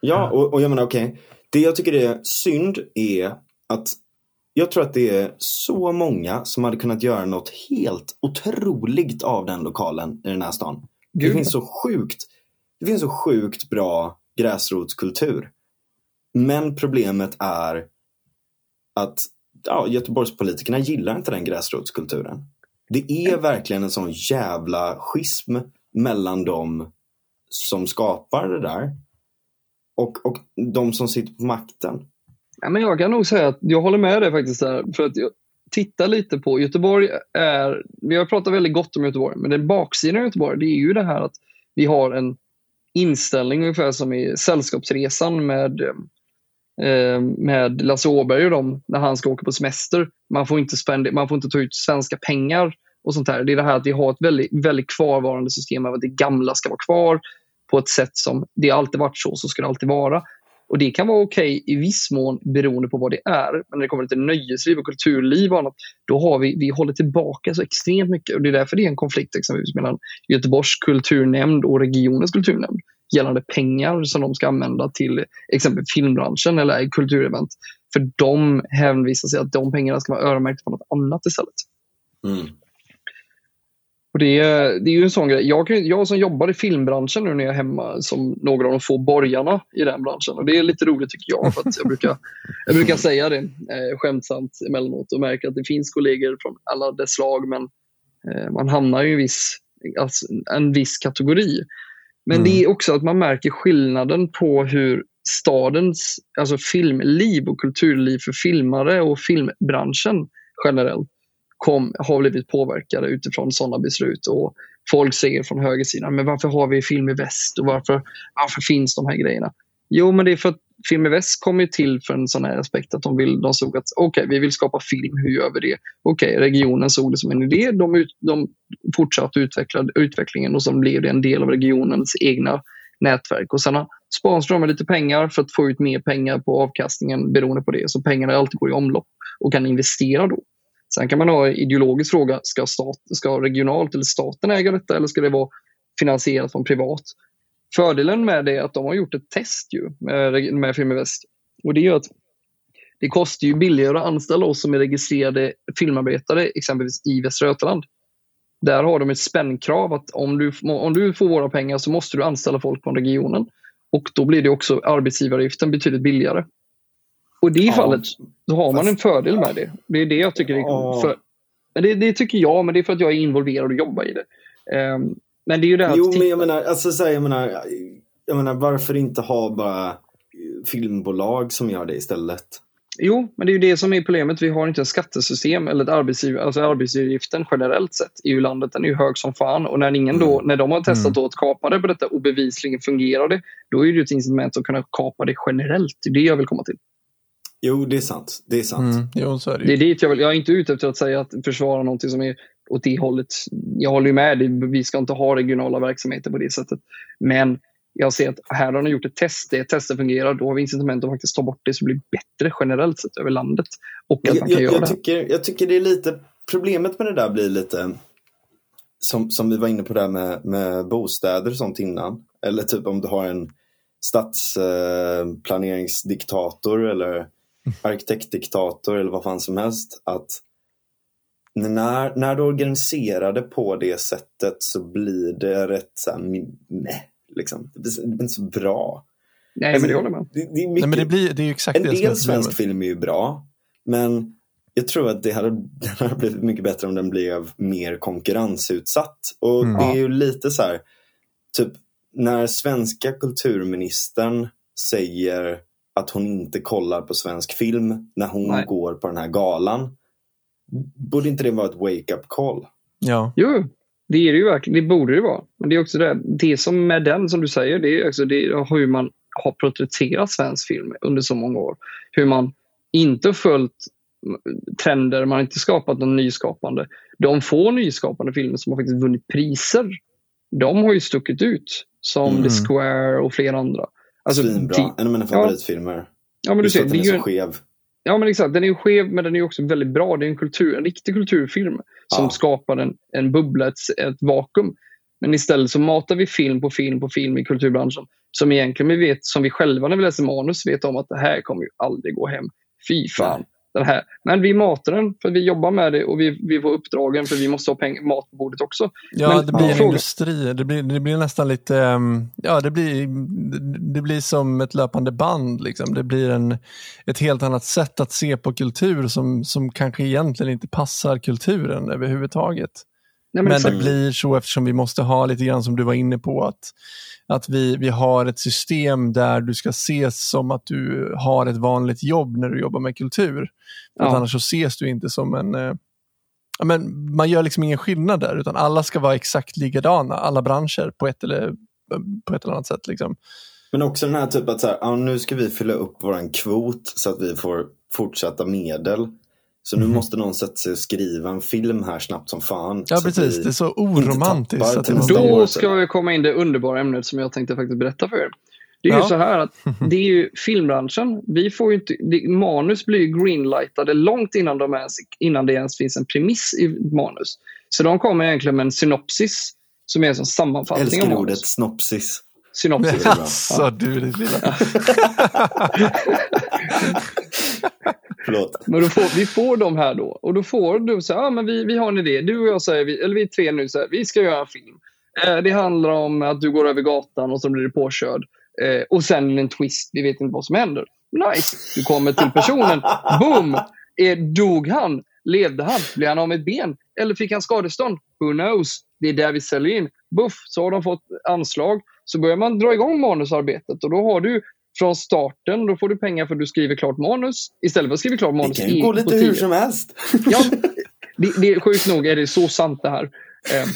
C: Ja, och, och jag menar okej. Det jag tycker är synd är att jag tror att det är så många som hade kunnat göra något helt otroligt av den lokalen i den här stan. Det
B: Gud,
C: finns så sjukt, det finns så sjukt bra gräsrotskultur. Men problemet är att ja, Göteborgspolitikerna gillar inte den gräsrotskulturen. det är verkligen en sån jävla schism mellan dem som skapar det där och, och de som sitter på makten.
B: Ja, men jag kan nog säga att jag håller med dig faktiskt där. För att jag tittar lite på Göteborg är, vi har pratat väldigt gott om Göteborg, men den baksidan av Göteborg det är ju det här att vi har en inställning ungefär som i Sällskapsresan med, eh, med Lasse Åberg och dem när han ska åka på semester. Man får inte, spend, man får inte ta ut svenska pengar och sånt här. Det är det här att vi har ett väldigt, väldigt kvarvarande system av att det gamla ska vara kvar på ett sätt som det alltid varit så, så ska det alltid vara. Och Det kan vara okej okay i viss mån beroende på vad det är. Men när det kommer till nöjesliv och kulturliv och annat, då har vi, vi håller tillbaka så extremt mycket. Och Det är därför det är en konflikt exempelvis mellan Göteborgs kulturnämnd och regionens kulturnämnd gällande pengar som de ska använda till exempelvis filmbranschen eller kulturevent. För de hänvisar sig att de pengarna ska vara öronmärkta på något annat istället. Mm. Och det, är, det är ju en sån grej. Jag, jag som jobbar i filmbranschen nu när jag är hemma som några av de få borgarna i den branschen. Och Det är lite roligt tycker jag. för att Jag brukar, <laughs> jag brukar säga det eh, skämtsamt emellanåt och märker att det finns kollegor från alla dess slag men eh, man hamnar i en viss, alltså, en viss kategori. Men mm. det är också att man märker skillnaden på hur stadens alltså filmliv och kulturliv för filmare och filmbranschen generellt kom, har blivit påverkade utifrån sådana beslut. Och folk säger från högersidan, men varför har vi Film i Väst och varför, varför finns de här grejerna? Jo, men det är för att Film i Väst kom ju till för en sån här aspekt att de, vill, de såg att okej, okay, vi vill skapa film, hur gör vi det? Okej, okay, regionen såg det som en idé, de, ut, de fortsatte utveckla utvecklingen och så blev det en del av regionens egna nätverk. Och sen sponsrar de med lite pengar för att få ut mer pengar på avkastningen beroende på det. Så pengarna alltid går i omlopp och kan investera då. Sen kan man ha en ideologisk fråga, ska, stat, ska regionalt eller staten äga detta eller ska det vara finansierat från privat? Fördelen med det är att de har gjort ett test ju med, med Filminvest. Och det gör att det kostar ju billigare att anställa oss som är registrerade filmarbetare exempelvis i Västra Götaland. Där har de ett spännkrav att om du, om du får våra pengar så måste du anställa folk från regionen. Och då blir det också arbetsgivaravgiften betydligt billigare. Och i det ja. fallet så har man en fördel med det. Det är det jag tycker är ja. för, det, det, tycker jag, men det är för att jag är involverad och jobbar i det. Um, men det är ju det
C: Jo, men jag menar, alltså, så här, jag, menar, jag menar, varför inte ha bara filmbolag som gör det istället?
B: Jo, men det är ju det som är problemet. Vi har inte ett skattesystem eller ett arbetsgiv alltså arbetsgivaravgiften generellt sett i landet. Den är ju hög som fan och när, ingen då, mm. när de har testat mm. att kapa det på detta och bevisligen fungerar det, då är det ett incitament att kunna kapa det generellt. Det är det jag vill komma till.
C: Jo, det är sant. Det är sant. Mm,
A: jo, så är det,
B: det är dit jag vill. Jag är inte ute efter att säga att försvara någonting som är åt det hållet. Jag håller ju med. Vi ska inte ha regionala verksamheter på det sättet. Men jag ser att här har de gjort ett test. Det testet fungerar. Då har vi incitament att faktiskt ta bort det så det blir bättre generellt sett över landet. Och att
C: jag, man kan jag, göra jag, tycker, jag tycker det är lite, problemet med det där blir lite som, som vi var inne på där med, med bostäder och sånt innan. Eller typ om du har en stadsplaneringsdiktator eller arkitektdiktator eller vad fan som helst. Att när, när du organiserar det på det sättet så blir det rätt så här, nej, liksom. Det blir, det blir inte så bra.
B: Nej, men det håller med.
C: Det, det, är mycket, Nej,
A: men det, blir, det är exakt
C: en del svensk film är ju bra, men jag tror att det hade, <laughs> det hade blivit mycket bättre om den blev mer konkurrensutsatt. Och mm. det är ju lite så här, typ när svenska kulturministern säger att hon inte kollar på svensk film när hon Nej. går på den här galan. Borde inte det vara ett wake-up call?
A: Ja.
B: Jo, det är det ju verkligen. Det borde det vara. Men det är också det, det som med den som du säger, det är också det hur man har porträtterat svensk film under så många år. Hur man inte följt trender, man har inte skapat någon nyskapande. De få nyskapande filmer som har faktiskt vunnit priser, de har ju stuckit ut. Som mm. The Square och flera andra.
C: Alltså, Svinbra, en av mina favoritfilmer. Ja,
B: ja men du ser,
C: den är, så skev.
B: Ja men exakt, den är skev men den är också väldigt bra. Det är en, kultur, en riktig kulturfilm som ja. skapar en, en bubbla, ett, ett vakuum. Men istället så matar vi film på film på film i kulturbranschen som egentligen vi vet, som vi själva när vi läser manus vet om att det här kommer ju aldrig gå hem. Fy fan. Den här. Men vi matar den för vi jobbar med det och vi, vi får uppdragen för vi måste ha peng- mat på bordet också.
A: Ja,
B: Men
A: det blir en
B: fråga-
A: industri. Det blir, det blir nästan lite, ehm, ja det blir, det blir som ett löpande band. Liksom. Det blir en, ett helt annat sätt att se på kultur som, som kanske egentligen inte passar kulturen överhuvudtaget.
B: Nej,
A: Men, det
B: exakt.
A: blir så eftersom vi måste ha lite grann som du var inne på att, att vi, vi har ett system där du ska ses som att du har ett vanligt jobb när du jobbar med kultur. Att
B: Ja.
A: annars så ses du inte som en... Eh, men man gör liksom ingen skillnad där utan alla ska vara exakt likadana, alla branscher på ett eller, på ett eller annat sätt. Liksom.
C: Men också den här typen att så här, ja, nu ska vi fylla upp våran kvot så att vi får fortsatta medel. Så nu
A: Mhm.
C: måste någon sätta sig och skriva en film här snabbt som fan.
A: Ja precis, det är så oromantiskt. Att det.
B: Då ska vi komma in det underbara ämnet som jag tänkte faktiskt berätta för er. Det är ju
A: Ja.
B: så här att <laughs> det är ju filmbranschen. Vi får ju inte, det, manus blir ju greenlightade långt innan, de ens, innan det ens finns en premiss i manus. Så de kommer egentligen med en synopsis som är en sån sammanfattning
C: Älskar
B: av manus.
C: ordet snopsis.
B: Synopsis. <laughs>
A: Alltså du, det lilla. <laughs>
C: Förlåt.
B: Men då får, vi får de här då. Och då får du så här, ja, men vi, vi har en idé. Du och jag säger, vi, eller vi är tre nu, så här, vi ska göra en film. Eh, det handlar om att du går över gatan och så blir du påkörd. Eh, och sen en twist, vi vet inte vad som händer. Nice! Du kommer till personen, boom! Eh, dog han? Levde han? Blev han av med ett ben? Eller fick han skadestånd? Who knows? Det är där vi säljer in. Buff, så har de fått anslag. Så börjar man dra igång manusarbetet och då har du från starten, då får du pengar för att du skriver klart manus. Istället för att skriva klart
C: Det
B: manus
C: kan ju gå lite hur som helst.
B: Ja, <laughs> det, det, sjukt nog är det så sant det här. Eh,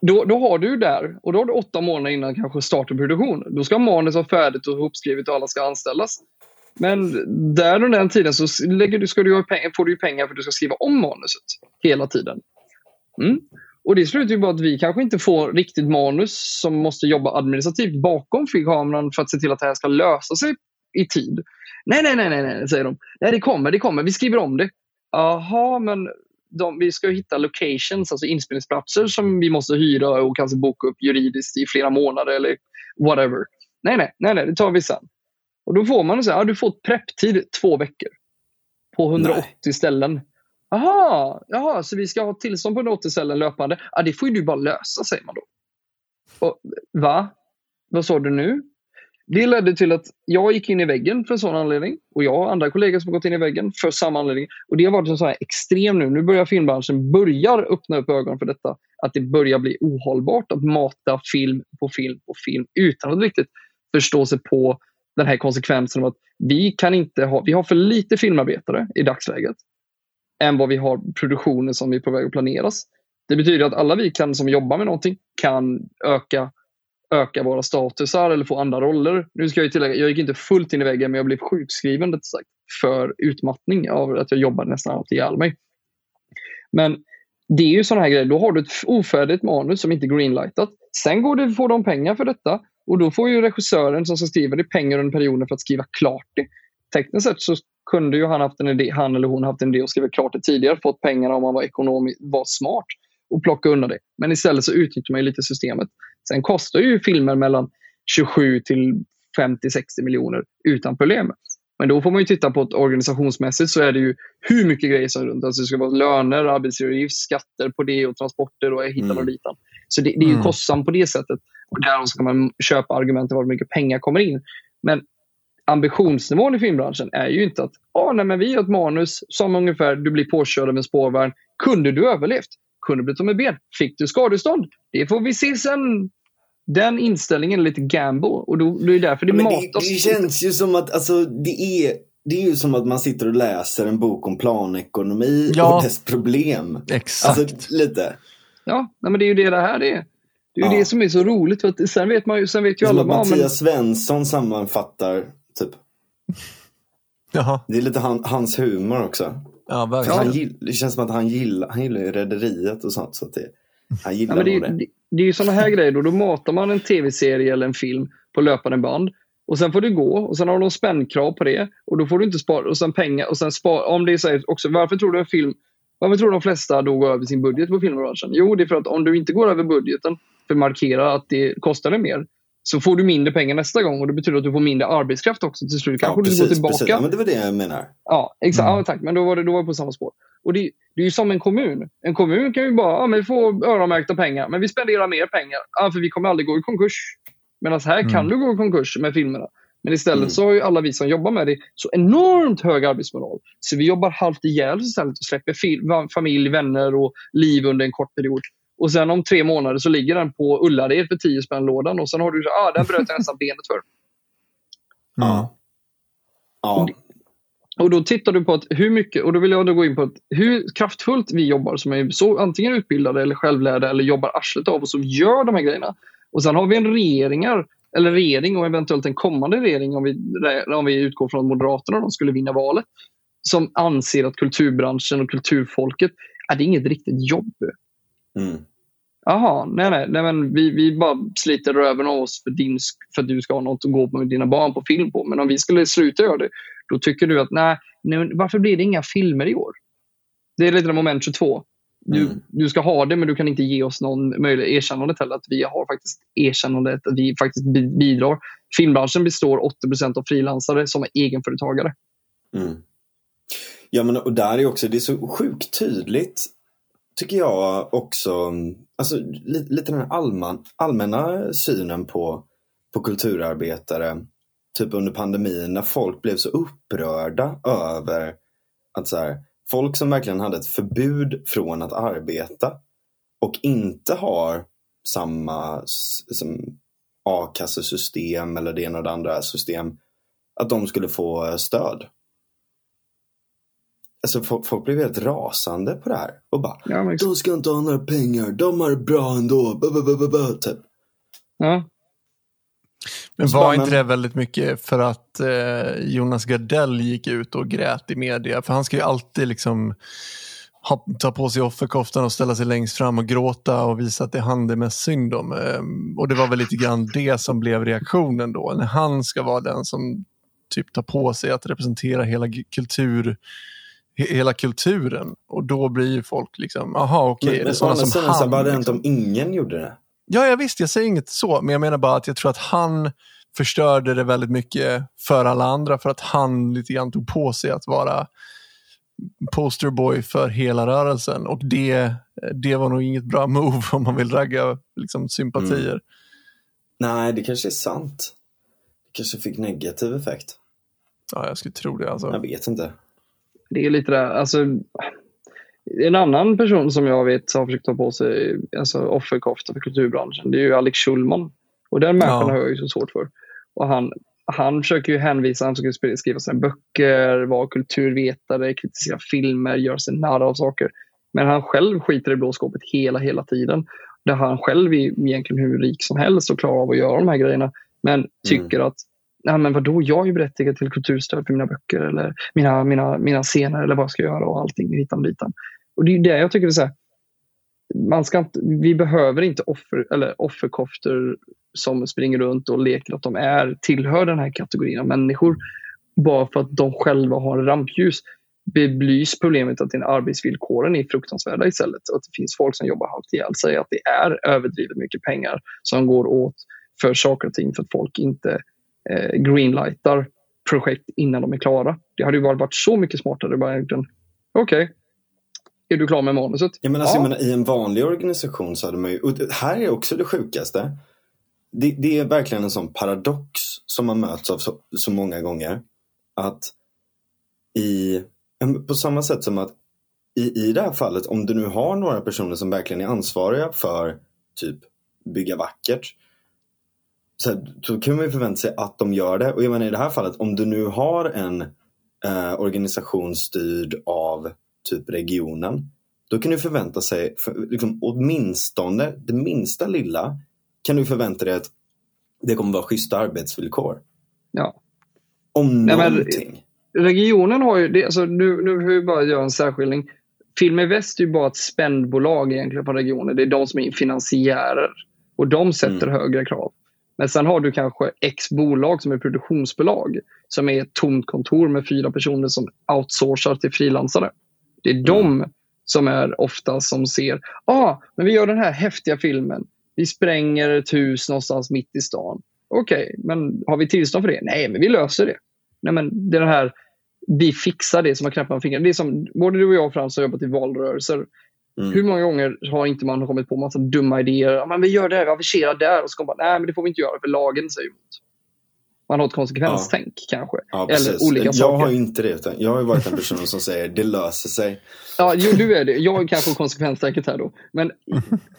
B: då, då har du där, och då har du åtta månader innan kanske start och produktion. Då ska manus vara färdigt och ihopskrivet och alla ska anställas. Men där under den tiden så lägger du, ska du får du pengar för att du ska skriva om manuset hela tiden. Mm. Och det slutar ju bara att vi kanske inte får riktigt manus som måste jobba administrativt bakom filmkameran för att se till att det här ska lösa sig i tid. Nej, nej, nej, nej, nej, säger de. Nej, det kommer, det kommer. Vi skriver om det. Jaha, men de, vi ska hitta locations, alltså inspelningsplatser som vi måste hyra och kanske boka upp juridiskt i flera månader eller whatever. Nej, nej, nej, nej det tar vi sen. Och då får man säga, ja, du får prepptid två veckor. På 180 ställen. Jaha, jaha, så vi ska ha tillstånd på 180 ställen löpande. Ja, det får ju du bara lösa, säger man då. Och, va? Vad sa du nu? Det ledde till att jag gick in i väggen för en sån anledning. Och jag och andra kollegor som har gått in i väggen för samma anledning. Och det har varit en sån här extrem nu. Nu börjar filmbranschen börjar öppna upp ögonen för detta. Att det börjar bli ohållbart att mata film på film på film utan att riktigt förstå sig på den här konsekvensen av att vi kan inte ha, vi har för lite filmarbetare i dagsläget än vad vi har produktioner som är på väg att planeras. Det betyder att alla vi kan som jobbar med någonting kan öka öka våra statusar eller få andra roller. Nu ska jag tillägga, jag gick inte fullt in i väggen men jag blev sjukskriven sagt, för utmattning av att jag jobbade nästan alltid ihjäl mig. Men det är ju sådana här grejer, då har du ett ofärdigt manus som inte är greenlightat. Sen går det, får de pengar för detta och då får ju regissören som ska skriva det pengar under perioden för att skriva klart det. Tekniskt sett så kunde ju han, haft en idé, han eller hon haft en idé och skrivit klart det tidigare, fått pengarna om man var ekonomiskt var smart och plocka undan det. Men istället så utnyttjar man ju lite systemet. Sen kostar ju filmer mellan 27 till 50-60 miljoner utan problem. Men då får man ju titta på att organisationsmässigt så är det ju hur mycket grejer som runt. Alltså det ska vara löner, arbetsgivaravgift, skatter på det och transporter och hitan och
C: Mm.
B: ditan. Så det, det är ju
A: Mm.
B: kostsamt på det sättet. Och därav ska man köpa argument för hur mycket pengar kommer in. Men ambitionsnivån i filmbranschen är ju inte att ah, nej, men vi har ett manus som ungefär du blir påkörd av en spårvagn. Kunde du överlevt? Kunde du blivit av med ben? Fick du skadestånd? Det får vi se sen. Den inställningen är lite gamble och då, det är därför det
C: Men det,
B: matas.
C: det känns ju som att alltså, det, är, det är ju som att man sitter och läser en bok om planekonomi
A: Ja.
C: och dess problem.
A: Exakt.
C: Alltså lite.
B: Ja, nej, men det är ju det det här är. Det är ju
C: Ja.
B: det som är så roligt. För att sen vet man ju, sen vet
C: Det
B: ju
C: som
B: alla. men,
C: Mattias Svensson sammanfattar, typ.
A: Jaha,
C: Det är lite han, hans humor också.
A: ja verkligen.
C: han gill, det känns som att han gillar, han gillar ju Rederiet och sånt. Så att det, han
B: ja,
C: gillar
B: men det,
C: det.
B: det, det är ju sådana här grejer. Då, då matar man en tv-serie eller en film på löpande band. Och sen får du gå och sen har de spänkrav på det. Och då får du inte spara. Och sen pengar. Och sen spara. Om det är så här också, varför tror du en film varför tror de flesta då går över sin budget på filmbranschen? Jo, det är för att om du inte går över budgeten för att markera att det kostar dig mer så får du mindre pengar nästa gång och det betyder att du får mindre arbetskraft också till slut. Kanske
C: ja, precis,
B: du går tillbaka.
C: Precis. Ja, men det var det jag menar.
B: Ja, exakt.
A: Mm.
B: Ja, tack. Men då var det, då var det på samma spår. Och det, det är ju som en kommun. En kommun kan ju bara, ja, men vi får öronmärkta pengar, men vi spenderar mer pengar. Ja, för vi kommer aldrig gå i konkurs. Medan här
A: Mm.
B: kan du gå i konkurs med filmerna. Men istället
C: Mm.
B: så har ju alla vi som jobbar med det så enormt hög arbetsmoral. Så vi jobbar halvt ihjäl istället och släpper familj, vänner och liv under en kort period. Och sen om tre månader så ligger den på Ullared för 10 spänn lådan och sen har du så ah, den bröt jag nästan benet för.
A: Mm.
C: Ja. Ja.
B: Och då tittar du på att hur mycket, och då vill jag då gå in på att hur kraftfullt vi jobbar som är så antingen utbildade eller självlärda eller jobbar arslet av oss och gör de här grejerna. Och sen har vi en regeringar, eller regering och eventuellt en kommande regering om vi, om vi utgår från att Moderaterna de skulle vinna valet, som anser att kulturbranschen och kulturfolket, ja, det är inget riktigt jobb.
C: Mm.
B: Jaha, nej, nej, nej men vi, vi bara sliter röven av oss för, din, för att du ska ha något att gå med dina barn på film på. Men om vi skulle sluta göra det, då tycker du att nej, nej varför blir det inga filmer i år? Det är lite moment 22. Du,
C: Mm.
B: du ska ha det, men du kan inte ge oss någon möjlighet erkännandet heller. Att vi har faktiskt erkännandet, att vi faktiskt bi- bidrar. Filmbranschen består 80% av frilansare som är egenföretagare.
C: Mm. Ja men och där är också, det är så sjukt tydligt tycker jag också, alltså lite, lite den här allmänna synen på, på kulturarbetare typ under pandemin när folk blev så upprörda över att så här, folk som verkligen hade ett förbud från att arbeta och inte har samma som a-kassesystem eller det ena och det andra system, att de skulle få stöd. Alltså folk, folk blev helt rasande på det här och bara
B: Ja, men,
C: de ska inte ha några pengar, de har det bra ändå. Ba, typ.
B: ja.
A: Men var inte det väldigt mycket för att eh, Jonas Gardell gick ut och grät i media? För han ska ju alltid liksom ha, ta på sig offerkoftan och ställa sig längst fram och gråta och visa att det är han det är mest synd om. Ehm, och det var väl lite grann det som blev reaktionen då, när han ska vara den som typ tar på sig att representera hela kultur hela kulturen och då blir ju folk liksom, aha okej,
C: Men,
A: är
C: men
A: det
C: andra
A: sådana som han?
C: bara rent
A: liksom?
C: om ingen gjorde det.
A: Ja, jag visst, jag säger inget så, men jag menar bara att jag tror att han förstörde det väldigt mycket för alla andra för att han lite grann tog på sig att vara posterboy för hela rörelsen och det, det var nog inget bra move <laughs> om man vill ragga liksom, sympatier.
C: Mm. Nej, det kanske är sant. Det kanske fick negativ effekt.
A: Ja, jag skulle tro det alltså.
C: Jag vet inte.
B: Det är lite det, alltså, en annan person som jag vet har försökt ta på sig alltså, offerkofta för kulturbranschen, det är ju Alex Schulman. Och den människan
A: Ja.
B: har jag ju så svårt för. Och han, han försöker ju hänvisa, han försöker skriva sina böcker, vara kulturvetare, kritisera filmer, göra sig narr av saker. Men han själv skiter i blåskåpet hela, hela tiden. Där han själv är egentligen hur rik som helst och klarar av att göra de här grejerna. Men tycker att ja, men vadå, jag är ju berättigad till kulturstöd för mina böcker eller mina, mina, mina scener eller vad jag ska göra och allting hitan ditan. Och det är det jag tycker är så här, man ska inte, vi behöver inte offer, eller offerkoftor som springer runt och leker att de är, tillhör den här kategorin av människor bara för att de själva har rampljus. Belys problemet att arbetsvillkoren är fruktansvärda istället. Att det finns folk som jobbar halvt ihjäl sig. Att det är överdrivet mycket pengar som går åt för saker och ting för att folk inte eh, greenlightar projekt innan de är klara. Det hade ju varit så mycket smartare. Bara egentligen, Okej, är du klar med manuset?
C: Ja, men alltså,
B: Ja.
C: jag menar, I en vanlig organisation så hade man ju, och det här är också det sjukaste. Det, det är verkligen en sån paradox som man möts av så, så många gånger. Att i, på samma sätt som att i, i det här fallet, om du nu har några personer som verkligen är ansvariga för typ bygga vackert. Så, här, så kan man ju förvänta sig att de gör det. Och jag menar i det här fallet, om du nu har en eh, organisation styrd av typ regionen. Då kan du förvänta sig, för, liksom, åtminstone det minsta lilla, kan du förvänta dig att det kommer vara schyssta arbetsvillkor.
B: Ja.
C: Om
B: Nej, men-
C: någonting.
B: Regionen har ju, det, alltså, nu, nu får vi bara göra en särskiljning. Film i Väst är ju bara ett spännbolag egentligen på regionen. Det är de som är finansiärer. Och de sätter högre krav. Men sen har du kanske X bolag som är produktionsbolag. Som är ett tomt kontor med fyra personer som outsourcar till frilansare. Det är de som är ofta som ser, ah, men vi gör den här häftiga filmen. Vi spränger ett hus någonstans mitt i stan. okej, okay, men har vi tillstånd för det? Nej, men vi löser det. Nej, men det är det här, vi fixar det som har knäppt med fingrarna. Det är som, både du och jag Frans har jobbat i valrörelser. Mm. Hur många gånger har inte man kommit på massa dumma idéer? Ja, men vi gör det här, vi aviserar där. Och så kommer man, nej men det får vi inte göra för lagen säger emot. Man har ett konsekvenstänk ja. kanske.
C: Ja, Eller olika jag saker. Jag har inte det. Jag har varit den personen som säger det löser sig. <laughs>
B: Ja, jo, du är det. Jag kanske har konsekvenstänket här då. Men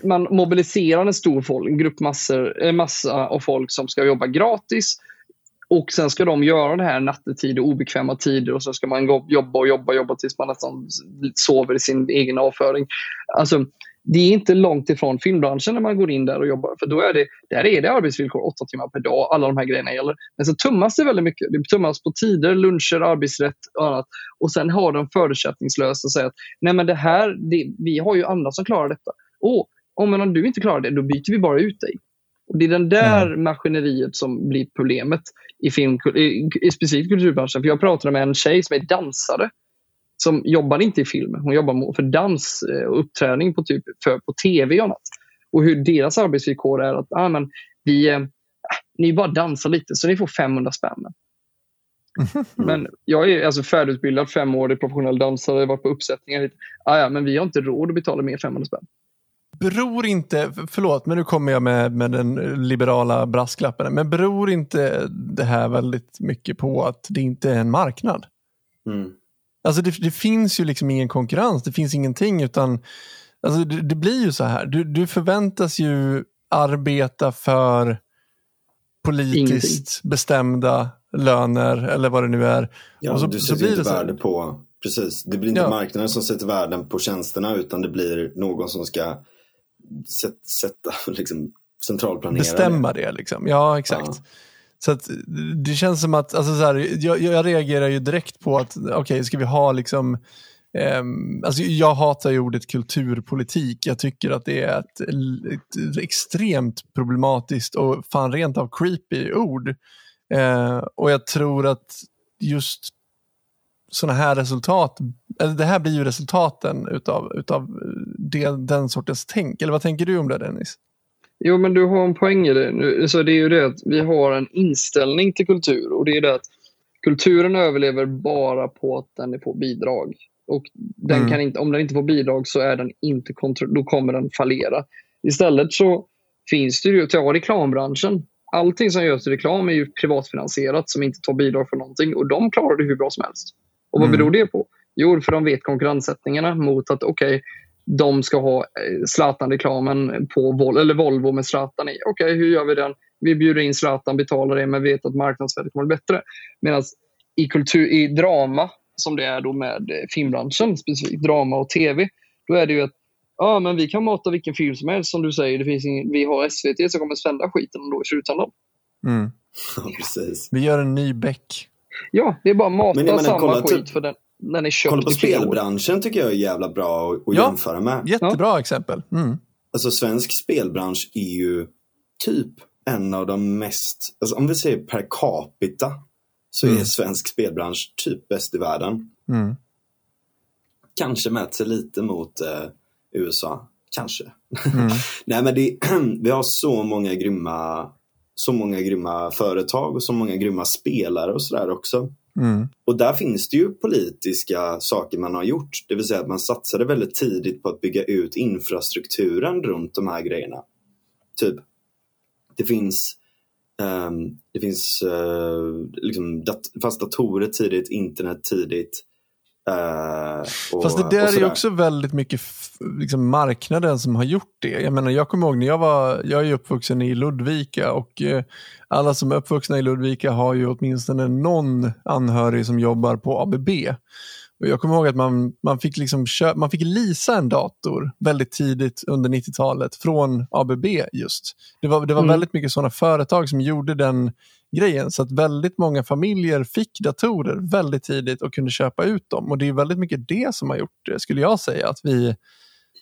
B: man mobiliserar en stor folk, en grupp massor, en massa av folk som ska jobba gratis. Och sen ska de göra det här nattetid och obekväma tider och så ska man jobba och jobba och jobba tills man nästan sover i sin egen avföring. Alltså, det är inte långt ifrån filmbranschen när man går in där och jobbar. För då är det, där är det arbetsvillkor åtta timmar per dag. Alla de här grejerna gäller. Men så tummas det väldigt mycket. Det tummas på tider, luncher, arbetsrätt och annat. Och sen har de förutsättningslöst att säga att nej men det här, det, vi har ju andra som klarar detta. Och om du inte klarar det, då byter vi bara ut dig. Och Det är den där mm. maskineriet som blir problemet i, film, i, i specifikt kulturbranschen. För jag pratade med en tjej som är dansare som jobbar inte i film. Hon jobbar för dans eh, och uppträning på, typ, för, på tv och annat. Och hur deras arbetsvillkor är att ah, men, vi, eh, ni bara dansar lite så ni får 500 spänn. Mm. <laughs> Men jag är alltså färdigutbildad femårig professionell dansare, varit på uppsättningar. Ah, ja, men vi har inte råd att betala mer 500 spänn.
A: Beror inte, förlåt, men nu kommer jag med, med den liberala brasklappen, men beror inte det här väldigt mycket på att det inte är en marknad? Mm. Alltså det, det, finns ju liksom ingen konkurrens, det finns ingenting utan alltså det, det blir ju så här. Du, du, förväntas ju arbeta för politiskt ingenting. bestämda löner eller vad det nu är.
C: Ja, och så, du sätter så inte värde på, precis. Det blir inte ja. marknaden som sätter värden på tjänsterna utan det blir någon som ska sätta <laughs> liksom, centralplanera
A: Bestämma det. det liksom. Ja, exakt. Ja. Så att, det känns som att, alltså så här, jag, jag reagerar ju direkt på att, okej, okay, ska vi ha liksom Um, alltså jag hatar ju ordet kulturpolitik. Jag tycker att det är ett, ett extremt problematiskt och fan rent av creepy ord. Uh, och jag tror att just sådana här resultat, eller det här blir ju resultaten utav, utav det, den sortens tänk. Eller vad tänker du om det Dennis?
B: Jo, men du har en poäng i det. Så det är ju det att vi har en inställning till kultur och det är det att kulturen överlever bara på att den är på bidrag. Och den mm. kan inte, om den inte får bidrag så är den inte då kommer den fallera. Istället så finns det ju, ta reklambranschen. Allting som görs i reklam är ju privatfinansierat som inte tar bidrag för någonting och de klarar det hur bra som helst. Och vad mm. beror det på? Jo, för de vet konkurrenssättningarna mot att okej, okay, de ska ha eh, Zlatan-reklamen på Vol eller Volvo med Zlatan i. Okej, okay, hur gör vi den? Vi bjuder in Zlatan, betalar det, men vet att marknadsvärdet kommer bli bättre. Medan i, kultur, i drama, som det är då med eh, filmbranschen, specifikt drama och tv, då är det ju att ja, men vi kan mata vilken film som helst, som du säger. Det finns ingen, vi har SVT som kommer sända skiten då i slutändan.
A: Mm. <laughs>
C: Ja, precis.
A: Vi gör en ny Beck.
B: Ja, det är bara att mata samma skit för den
C: den är köpt Kolla på spelbranschen tycker jag är jävla bra att, att ja, jämföra med.
A: Jättebra ja. exempel. Mm.
C: Alltså svensk spelbransch är ju typ en av de mest, alltså, om vi säger per capita, så mm. är svensk spelbransch typ bäst i världen. Mm. Kanske mäter sig lite mot eh, USA, kanske. Mm. <laughs> Nej men det, <clears throat> vi har så många grymma så många grymma företag och så många grymma spelare och sådär också. Mm. Och där finns det ju politiska saker man har gjort. Det vill säga att man satsade väldigt tidigt på att bygga ut infrastrukturen runt de här grejerna. Typ, det finns um, det finns uh, liksom dat fast datorer tidigt, internet tidigt.
A: Uh, och, Fast det där är ju också väldigt mycket liksom marknaden som har gjort det. Jag menar, jag kommer ihåg när jag var, jag är uppvuxen i Ludvika och uh, alla som är uppvuxna i Ludvika har ju åtminstone någon anhörig som jobbar på ABB. Och jag kommer ihåg att man, man, fick liksom man fick lisa en dator väldigt tidigt under 90-talet från ABB just. Det var, det var mm. väldigt mycket sådana företag som gjorde den grejen. Så att väldigt många familjer fick datorer väldigt tidigt och kunde köpa ut dem. Och det är väldigt mycket det som har gjort det, skulle jag säga. Att vi,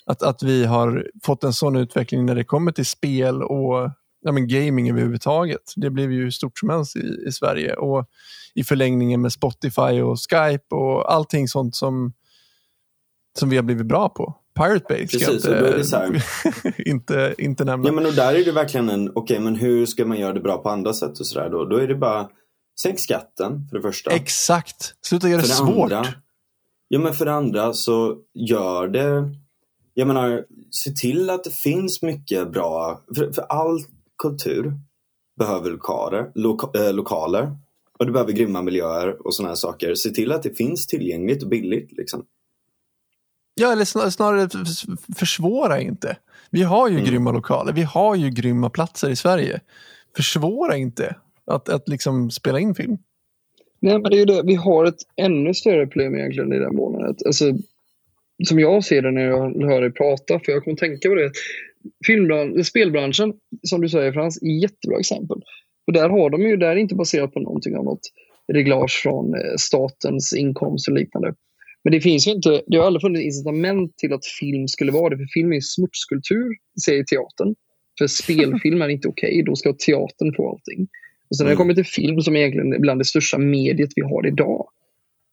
A: att, att vi har fått en sån utveckling när det kommer till spel och ja, men gaming överhuvudtaget. Det blev ju stort som helst i, i Sverige. Och i förlängningen med Spotify och Skype och allting sånt som, som vi har blivit bra på. Pirate Bay ska
C: Precis,
A: jag inte, <laughs> inte, inte nämna.
C: Ja men och där är det verkligen en, okej men hur ska man göra det bra på andra sätt och sådär då? Då är det bara, sänk skatten för det första.
A: Exakt, sluta göra det,
C: För det
A: svårt.
C: andra, ja men för det andra så gör det, jag menar, se till att det finns mycket bra, för, för all kultur behöver lokaler, loka, äh, lokaler och det behöver grymma miljöer och sådana här saker. Se till att det finns tillgängligt och billigt liksom.
A: Ja, eller snar- snarare försvåra inte. Vi har ju
C: Mm.
A: grymma lokaler, vi har ju grymma platser i Sverige. Försvåra inte att, att liksom spela in film.
B: Nej, men det är ju det. Vi har ett ännu större problem egentligen i den månaden. Alltså, som jag ser det när jag hör dig prata, för jag kommer tänka på det. Filmbran- spelbranschen, som du säger Frans, är ett jättebra exempel. Och där har de ju, där inte baserat på någonting annat reglage från eh, statens inkomst och liknande. Men det finns ju inte, det har aldrig funnits incitament till att film skulle vara det, för film är smutskultur, säger teatern. För spelfilm är inte okej, då ska teatern få allting. Och sen när det
C: Mm.
B: kommer till film som egentligen är bland det största mediet vi har idag.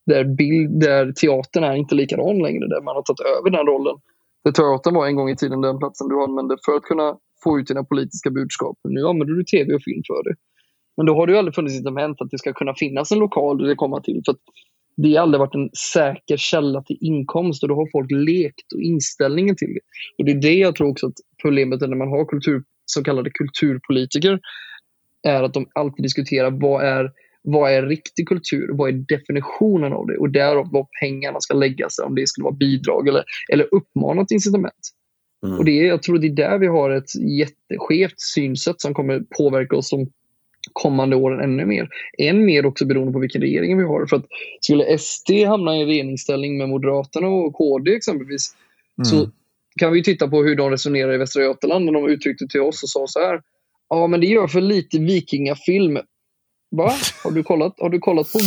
B: Där, bild, där teatern är inte likadan längre, där man har tagit över den rollen. För teatern var en gång i tiden den platsen du använde för att kunna få ut dina politiska budskap. Nu använder du tv och film för det. Men då har det ju aldrig funnits incitament att det ska kunna finnas en lokal du vill komma till. För att det har aldrig varit en säker källa till inkomst och då har folk lekt och inställningen till det. Och det är det jag tror också att problemet är när man har kultur, så kallade kulturpolitiker är att de alltid diskuterar vad är, vad är riktig kultur? Vad är definitionen av det? Och därav var pengarna ska läggas, om det skulle vara bidrag eller, eller uppmanat incitament.
C: Mm.
B: Och det är, jag tror det är där vi har ett jätteskevt synsätt som kommer påverka oss de kommande åren ännu mer. Än mer också beroende på vilken regering vi har. För att skulle SD hamna i regeringsställning med Moderaterna och KD exempelvis
A: Mm.
B: så kan vi titta på hur de resonerar i Västra Götaland när de uttryckte till oss och sa så här. Ja, men det gör för lite vikingafilm. Va? Har du kollat, har du kollat på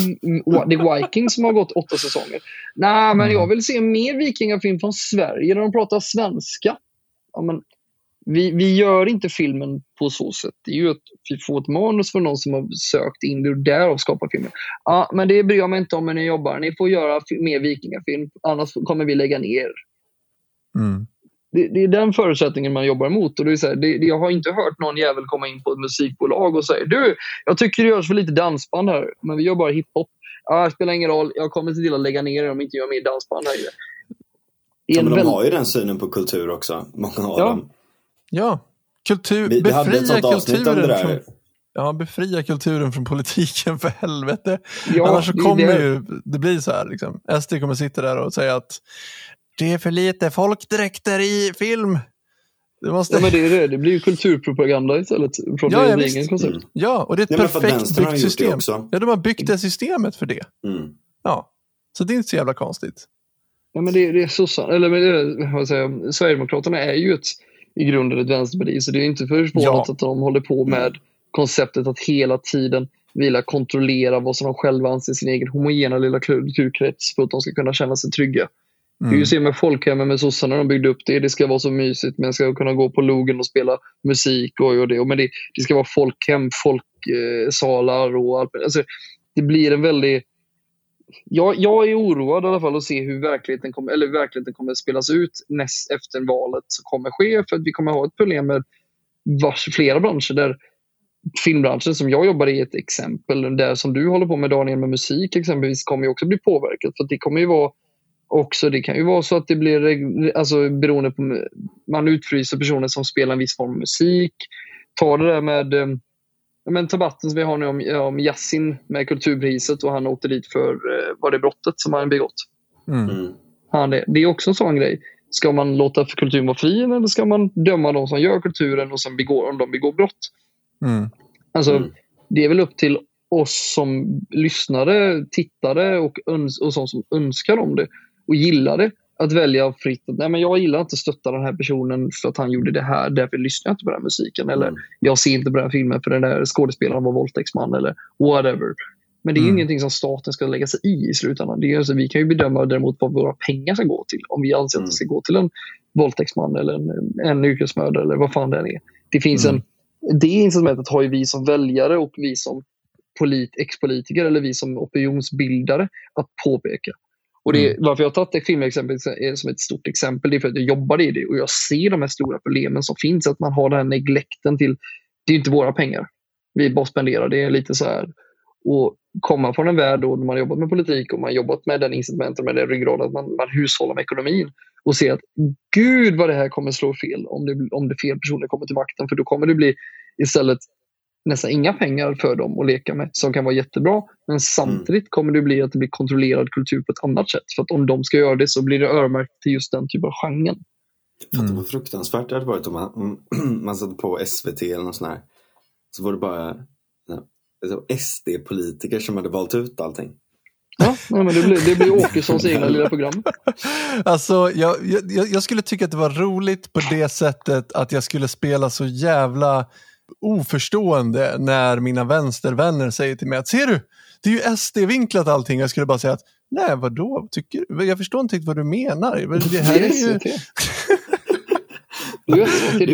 B: The Vikings som har gått åtta säsonger? Nej, men jag vill se mer vikingafilm från Sverige där de pratar svenska. Ja, men vi, vi gör inte filmen på så sätt. Det är ju att vi får ett manus från någon som har sökt in det och därav skapar filmen. Ja, men det bryr jag mig inte om när ni jobbar. Ni får göra mer vikingafilm, annars kommer vi lägga ner.
A: Mm.
B: Det, det är den förutsättningen man jobbar emot. Och det är så här, det, det, jag har inte hört någon jävel komma in på ett musikbolag och säga du, jag tycker det görs för lite dansband här, men vi gör bara hiphop. Ja, det spelar ingen roll, jag kommer se till att lägga ner det om inte gör mer dansband längre. Det är
C: Ja,
B: en
C: men de
B: väldigt-
C: har ju den synen på kultur också, många av
B: Ja.
C: dem.
A: Ja, kultur,
C: Vi, vi hade ett
A: befria
C: det
A: kulturen
C: där.
A: från, ja, befria kulturen från politiken <laughs> för helvete.
B: Ja,
A: Annars så
B: det
A: kommer
B: det.
A: ju, det blir så här liksom. SD kommer sitta där och säga att det är för lite folkdräkter i film. Det måste...
B: Ja, men det är det. Det blir ju kulturpropaganda istället från
A: Ja, ja.
C: Mm.
A: Ja, och det är ett
C: Ja,
A: perfekt byggt system.
C: också.
A: Ja, de har byggt det systemet för det.
C: Mm.
A: Ja, så det är inte så jävla konstigt.
B: Ja, men det, det är sossar, eller men det, vad säger jag, Sverigedemokraterna är ju ett, i grunden ett vänsterparti, så det är inte förvånande
A: Ja.
B: att de håller på med konceptet att hela tiden vilja kontrollera vad som de själva anser sin egen homogena lilla kulturkrets för att de ska kunna känna sig trygga.
A: Mm.
B: Vi ju se med folkhemmen med sossarna, de byggde upp det. Det ska vara så mysigt, men ska kunna gå på logen och spela musik och, och det. Men det, det ska vara folkhem, folksalar och allt. Alltså, det blir en väldigt... Jag, jag är oroad i alla fall att se hur verkligheten kommer, eller verkligheten kommer att spelas ut näst efter valet som kommer ske. För att vi kommer ha ett problem med vars, flera branscher där filmbranschen som jag jobbar i är ett exempel. Där som du håller på med Daniel med musik exempelvis kommer ju också bli påverkat. För det kommer ju vara också, det kan ju vara så att det blir alltså, beroende på, man utfryser personer som spelar en viss form av musik. Ta det där med eh, men debatten som vi har nu om, om Yasin med Kulturpriset och han åkte dit för eh, var det brottet som han begått.
A: Mm.
C: Mm.
B: Han det. det är också en sån grej. Ska man låta kulturen vara fri eller ska man döma de som gör kulturen och sen begår, om de begår brott?
A: Mm.
B: Alltså,
C: Mm.
B: Det är väl upp till oss som lyssnare, tittare och, öns och sånt som önskar om det och gillar det. Att välja fritt. Nej, men jag gillar inte att stötta den här personen för att han gjorde det här. Därför lyssnar jag inte på den här musiken. Eller
C: Mm.
B: jag ser inte på den här filmen för den där skådespelaren var våldtäktsman. Eller whatever. Men det är
A: Mm.
B: ingenting som staten ska lägga sig i i slutändan. Det är, alltså, vi kan ju bedöma däremot vad våra pengar ska gå till. Om vi anser att
C: Mm.
B: det ska gå till en våldtäktsman eller en, en yrkesmördare eller vad fan det än är. Det finns
A: Mm.
B: en det incitamentet har ju vi som väljare och vi som polit, ex-politiker eller vi som opinionsbildare att påpeka. Och det, mm. Varför jag har tagit det filmexemplet som ett stort exempel det är för att jag jobbar i det och jag ser de här stora problemen som finns. Att man har den här neglekten till, det är inte våra pengar vi bara spenderar. Det är lite så här. Och komma från en värld då man har jobbat med politik och man har jobbat med den incitamenten, med det ryggrad, att man, man hushållar med ekonomin och ser att gud vad det här kommer slå fel om det, om det fel personer kommer till makten. För då kommer det bli istället nästan inga pengar för dem att leka med som kan vara jättebra. Men samtidigt mm. kommer det bli att det blir kontrollerad kultur på ett annat sätt. För att om de ska göra det så blir det öronmärkt till just den typen av genren.
C: Mm. vad fruktansvärt det hade varit om man, om <clears throat> man satte på SVT eller något sånt här. Så var det bara SD-politiker som hade valt ut allting.
B: Ja, men det blir, det blir Åkessons egna <laughs> lilla program.
A: Alltså, jag, jag, jag, skulle tycka att det var roligt på det sättet att jag skulle spela så jävla oförstående när mina vänstervänner säger till mig att ser du, det är ju SD-vinklat allting. Jag skulle bara säga att nej, vadå, tycker Jag förstår inte vad du menar. Det här <laughs> är ju...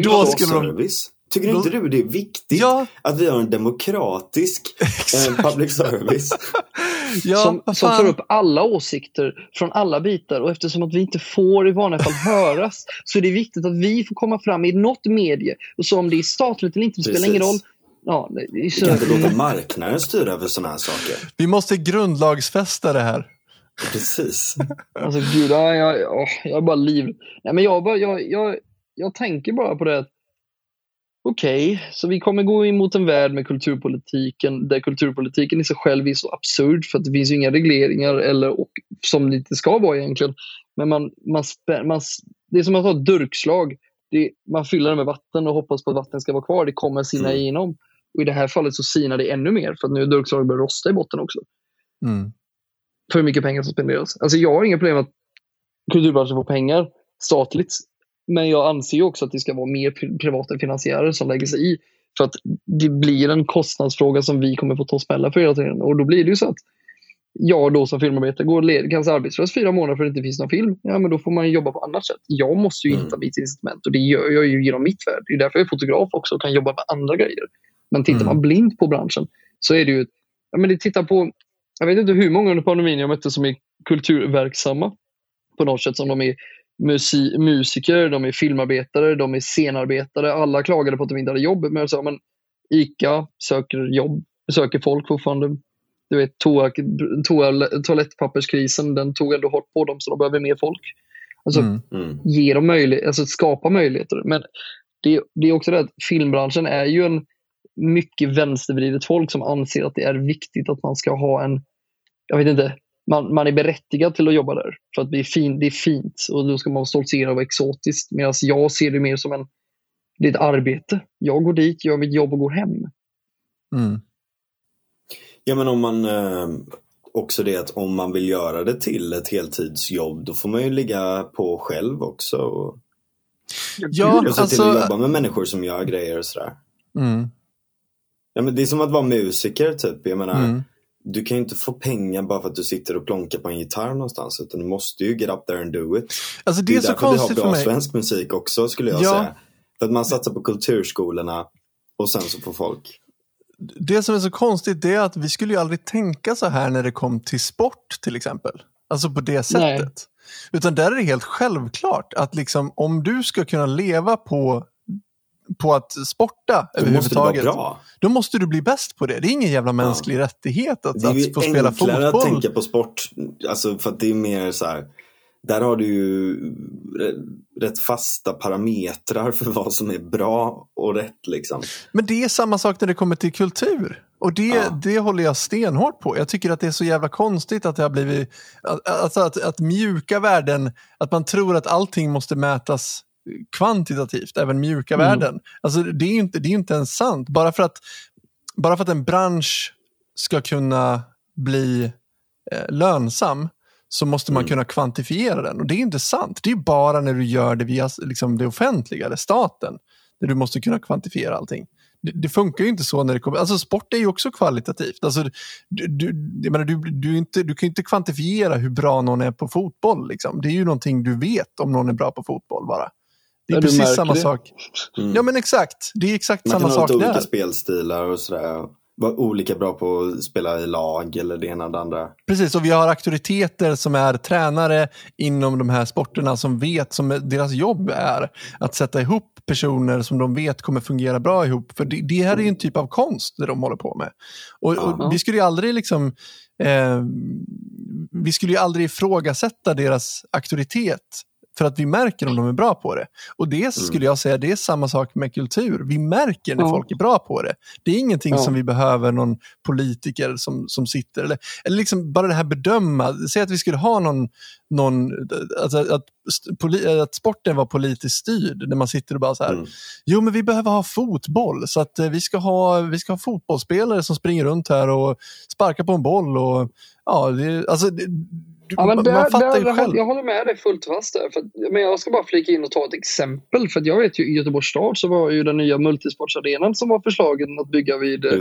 C: Då skulle de... Tycker inte du det är viktigt ja. att vi har en demokratisk eh, public service? <laughs>
B: ja, som, som tar upp alla åsikter från alla bitar och eftersom att vi inte får i vanliga fall <laughs> höras så är det viktigt att vi får komma fram i något medie. Och så om det är statligt eller inte, det spelar ingen roll. Ja,
C: det så... Vi kan inte låta marknaden styra över sådana här saker.
A: Vi måste grundlagsfästa det här.
C: Precis. <laughs>
B: alltså gud, jag, jag, jag är bara liv. Nej, men jag, bara, jag, jag, jag tänker bara på det Okej, okay, så vi kommer gå in mot en värld med kulturpolitiken där kulturpolitiken i sig själv är så absurd för att det finns inga regleringar eller och, som det inte ska vara egentligen. Men man, man, man, det är som att ha ett durkslag. Det, man fyller det med vatten och hoppas på att vattnet ska vara kvar. Det kommer sina mm. igenom. Och I det här fallet så sinar det ännu mer för att nu är durkslaget börjat rosta i botten också. Mm. För hur mycket pengar som spenderas. Alltså jag har inga problem med att kulturbranschen får pengar statligt men jag anser också att det ska vara mer privata finansiärer som lägger sig i. För att det blir en kostnadsfråga som vi kommer få ta smällar för hela tiden. Och då blir det ju så att jag då som filmarbetare går led, kanske arbetslös fyra månader för att det inte finns någon film. Ja, men då får man jobba på annat sätt. Jag måste ju mm. hitta mitt incitament och det gör jag ju genom mitt värld. Det är därför jag är fotograf också och kan jobba med andra grejer. Men tittar man mm. blint på branschen så är det ju, ja men det tittar på, jag vet inte hur många under pandemin jag mötte som är kulturverksamma på något sätt som de är musi musiker, de är filmarbetare, de är scenarbetare. Alla klagade på att de inte hade jobb. Men jag sa, men ICA söker jobb, söker folk fortfarande. Du vet, toa, toa, toalettpapperskrisen, den tog ändå hårt på dem så de behöver mer folk. Alltså, mm. Mm. Ge dem möjlighet, alltså skapa möjligheter. Men det, det är också det att filmbranschen är ju en mycket vänstervridet folk som anser att det är viktigt att man ska ha en, jag vet inte, man, man är berättigad till att jobba där. För att det är, fin, det är fint och då ska man stoltsera och vara exotiskt. Medan jag ser det mer som en, det är ett arbete. Jag går dit, gör mitt jobb och går hem.
C: Mm. Ja men om man eh, också det att om man vill göra det till ett heltidsjobb då får man ju ligga på själv också. Och,
A: ja, och se
C: alltså... till att jobba med människor som gör grejer och sådär. Mm. Ja men det är som att vara musiker typ. Jag menar, mm du kan ju inte få pengar bara för att du sitter och plonkar på en gitarr någonstans. Utan du måste ju get up there and do it.
A: Alltså det, är, det är så konstigt
C: vi har
A: bra
C: svensk musik också skulle jag ja. säga. För att man satsar på kulturskolorna och sen så får folk.
A: Det som är så konstigt det är att vi skulle ju aldrig tänka så här när det kom till sport till exempel. Alltså på det sättet. Nej. Utan där är det helt självklart att liksom, om du ska kunna leva på på att sporta då överhuvudtaget. Måste då måste du bli bäst på det. Det är ingen jävla mänsklig ja. rättighet att, att få spela fotboll. Det är enklare
C: att tänka på sport, alltså för att det är mer så här, där har du ju rätt fasta parametrar för vad som är bra och rätt. Liksom.
A: Men det är samma sak när det kommer till kultur. Och det, ja. det håller jag stenhårt på. Jag tycker att det är så jävla konstigt att det har blivit, alltså att, att mjuka värden, att man tror att allting måste mätas kvantitativt, även mjuka mm. värden. Alltså, det, är inte, det är inte ens sant. Bara för, att, bara för att en bransch ska kunna bli eh, lönsam så måste man mm. kunna kvantifiera den. Och det är inte sant. Det är bara när du gör det via liksom, det offentliga eller staten där du måste kunna kvantifiera allting. Det, det, funkar ju inte så när det kommer, alltså sport är ju också kvalitativt. Alltså, du, du, menar, du, du, inte, du kan ju inte kvantifiera hur bra någon är på fotboll. Liksom. Det är ju någonting du vet om någon är bra på fotboll bara. Det är ja, precis samma det. sak. Mm. Ja men exakt, det är exakt samma sak där.
C: Man kan ha olika spelstilar och sådär. vara olika bra på att spela i lag eller det ena och det andra.
A: Precis, och vi har auktoriteter som är tränare inom de här sporterna som vet, som deras jobb är att sätta ihop personer som de vet kommer fungera bra ihop. För det, det här är ju en typ av konst det de håller på med. Och, och vi skulle ju aldrig liksom eh, vi skulle ju aldrig ifrågasätta deras auktoritet för att vi märker om de är bra på det. Och det mm. skulle jag säga, det är samma sak med kultur. Vi märker när folk är bra på det. Det är ingenting som vi behöver någon politiker som, som sitter, eller, eller liksom bara det här bedöma. Säg att vi skulle ha någon, någon alltså att, att, att sporten var politiskt styrd, när man sitter och bara så här, mm. jo men vi behöver ha fotboll, så att eh, vi ska ha, vi ska ha fotbollsspelare som springer runt här och sparkar på en boll och ja, det, alltså, det,
B: ja, men där, man fattar där, ju själv. Jag håller med dig fullt fast där. För, men jag ska bara flika in och ta ett exempel. För jag vet ju i Göteborgs stad så var ju den nya multisportsarenan som var förslagen att bygga vid eh,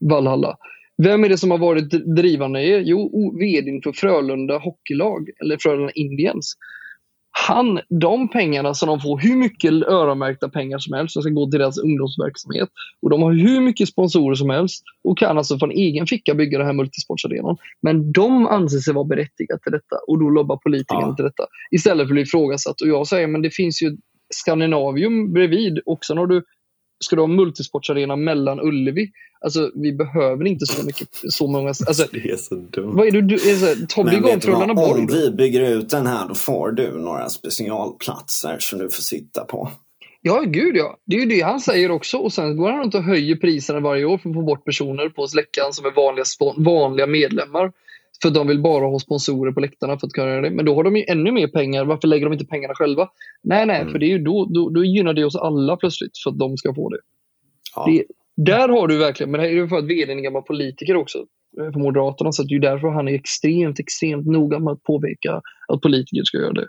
B: Valhalla. Vem är det som har varit drivande i? Jo, vdn för Frölunda Hockeylag, eller Frölunda Indians han, de pengarna som de får, hur mycket öronmärkta pengar som helst som ska gå till deras ungdomsverksamhet. Och de har hur mycket sponsorer som helst och kan alltså från egen ficka bygga den här multisportsarenan. Men de anser sig vara berättigade till detta och då lobbar politikerna ja. till detta. Istället för att bli ifrågasatt. Och jag säger, men det finns ju Skandinavium bredvid. också när du ska du ha multisportsarena mellan Ullevi? Alltså vi behöver inte så mycket, så många... <laughs> Alltså,
C: det är så dumt.
B: Vad är det du, är så, Tobbe
C: igång Frölunda Om vi bygger ut den här då får du några specialplatser som du får sitta på.
B: Ja, gud ja. Det är ju det han säger också. Och sen går han runt och höjer priserna varje år för att få bort personer på släckan som är vanliga, vanliga medlemmar. För de vill bara ha sponsorer på läktarna för att kunna göra det. Men då har de ju ännu mer pengar. Varför lägger de inte pengarna själva? Nej, nej, mm. för det är ju då, då, då gynnar det oss alla plötsligt för att de ska få det. Ja. det där har du verkligen, men det är ju för att vd är en gammal politiker också eh, för Moderaterna. Så det är ju därför han är extremt, extremt noga med att påpeka att politiker ska göra det.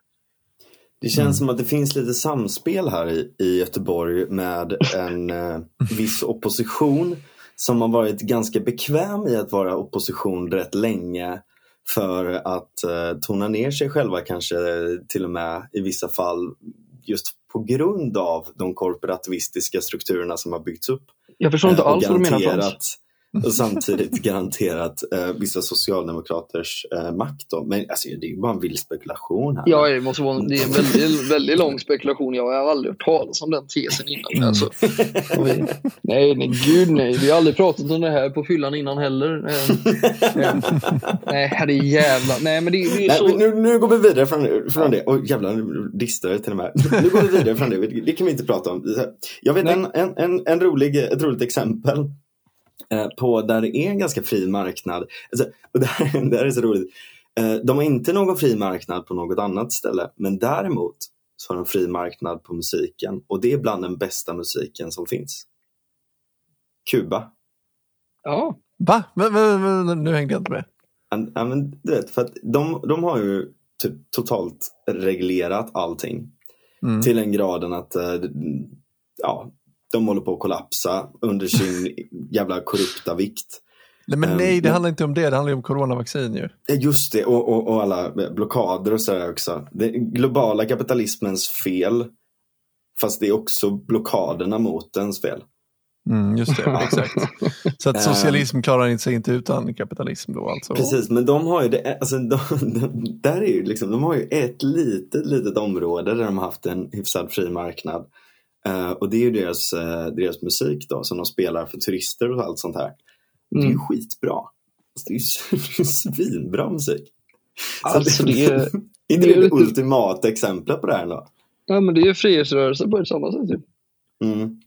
C: Det känns mm. som att det finns lite samspel här i, i Göteborg med en eh, viss opposition som har varit ganska bekväm i att vara opposition rätt länge för att eh, tona ner sig själva kanske till och med i vissa fall just på grund av de korporativistiska strukturerna som har byggts upp.
B: Jag förstår inte eh, alls vad du menar Frans
C: och samtidigt garanterat eh, vissa socialdemokraters eh, makt. Då. Men alltså, det är ju bara en vild spekulation. Här.
B: Ja, det, måste vara, det är en väldigt, väldigt lång spekulation. Jag har aldrig hört talas om den tesen innan. Mm. Alltså, vi, nej, nej, gud nej. Vi har aldrig pratat om det här på fyllan innan heller. nej, det är jävla... Nej, men det, det är nej, så...
C: nu, nu går vi vidare från, från det. Och jävlar, nu distar det till och med. Nu går vi vidare från det. Det kan vi inte prata om. Jag vet en, en, en, en rolig, ett roligt exempel Eh, på där det är en ganska fri marknad. Alltså, och det, här, <laughs> det här är så roligt. Eh, de har inte någon fri marknad på något annat ställe men däremot så har de fri marknad på musiken och det är bland den bästa musiken som finns. Kuba.
B: Ja.
A: Va? Men, men, men, nu hängde jag inte med.
C: Ja, men, du vet, för att de, de har ju typ totalt reglerat allting. Mm. Till den graden att eh, ja, de håller på att kollapsa under sin jävla korrupta vikt.
A: Nej, men nej, ehm, det handlar inte om det. Det handlar om coronavaccin ju.
C: Just det, och, och, och alla blockader och sådär också. Det globala kapitalismens fel. Fast det är också blockaderna mot dens fel.
A: Mm, just det, <laughs> exakt. Så att ehm. socialism klarar sig inte utan kapitalism då alltså.
C: Precis, men de har ju det, alltså de, de, där är ju liksom, de har ju ett litet, litet område där de har haft en hyfsad fri marknad. Uh, och det är ju deras, uh, deras musik då som de spelar för turister och allt sånt här. Mm. Det är ju mm. skitbra. Alltså, det är ju <laughs> svinbra musik.
B: Alltså, det, är,
C: det, är <laughs> det, det ultimata exemplet på det här då?
B: Ja men det är ju frihetsrörelse på ett samma sätt. Typ.
C: Mm.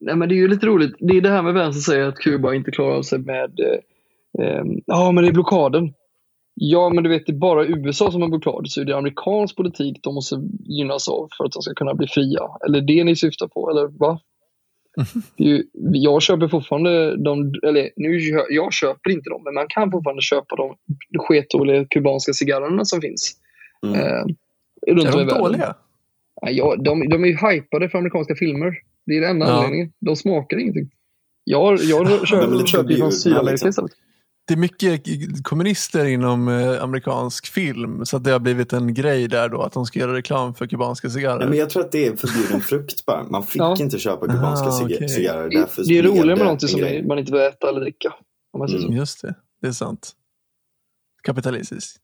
B: Nej, men det är ju lite roligt. Det är det här med vem som säger att Kuba inte klarar av sig med eh, eh, ja men det är blockaden. Ja, men du vet, det är bara USA som har blockad, så är det amerikansk politik de måste gynnas av för att de ska kunna bli fria. Eller det ni syftar på, eller va? <laughs> Ju, jag köper fortfarande de, eller nu, jag köper inte dem, men man kan fortfarande köpa de sketdåliga kubanska cigarrerna som finns.
A: Mm. Eh, runt är de dåliga?
B: Ja, de, de är ju hypade för amerikanska filmer. Det är den enda ja. anledningen. De smakar ingenting. Jag, jag köper, köper från Sydamerika liksom.
A: Det är mycket kommunister inom eh, amerikansk film så att det har blivit en grej där då att de ska göra reklam för kubanska cigarrer.
C: Nej, men jag tror att det är förbjuden frukt bara. Man fick
B: Ja.
C: inte köpa kubanska
A: Ah,
C: cig-
A: okej.
C: cigarrer.
B: Det,
C: Därför
B: det är roligare med någonting som
C: grej.
B: man inte behöver äta eller dricka. Om man säger så.
C: Mm.
A: Just det, det är sant. Kapitalistiskt.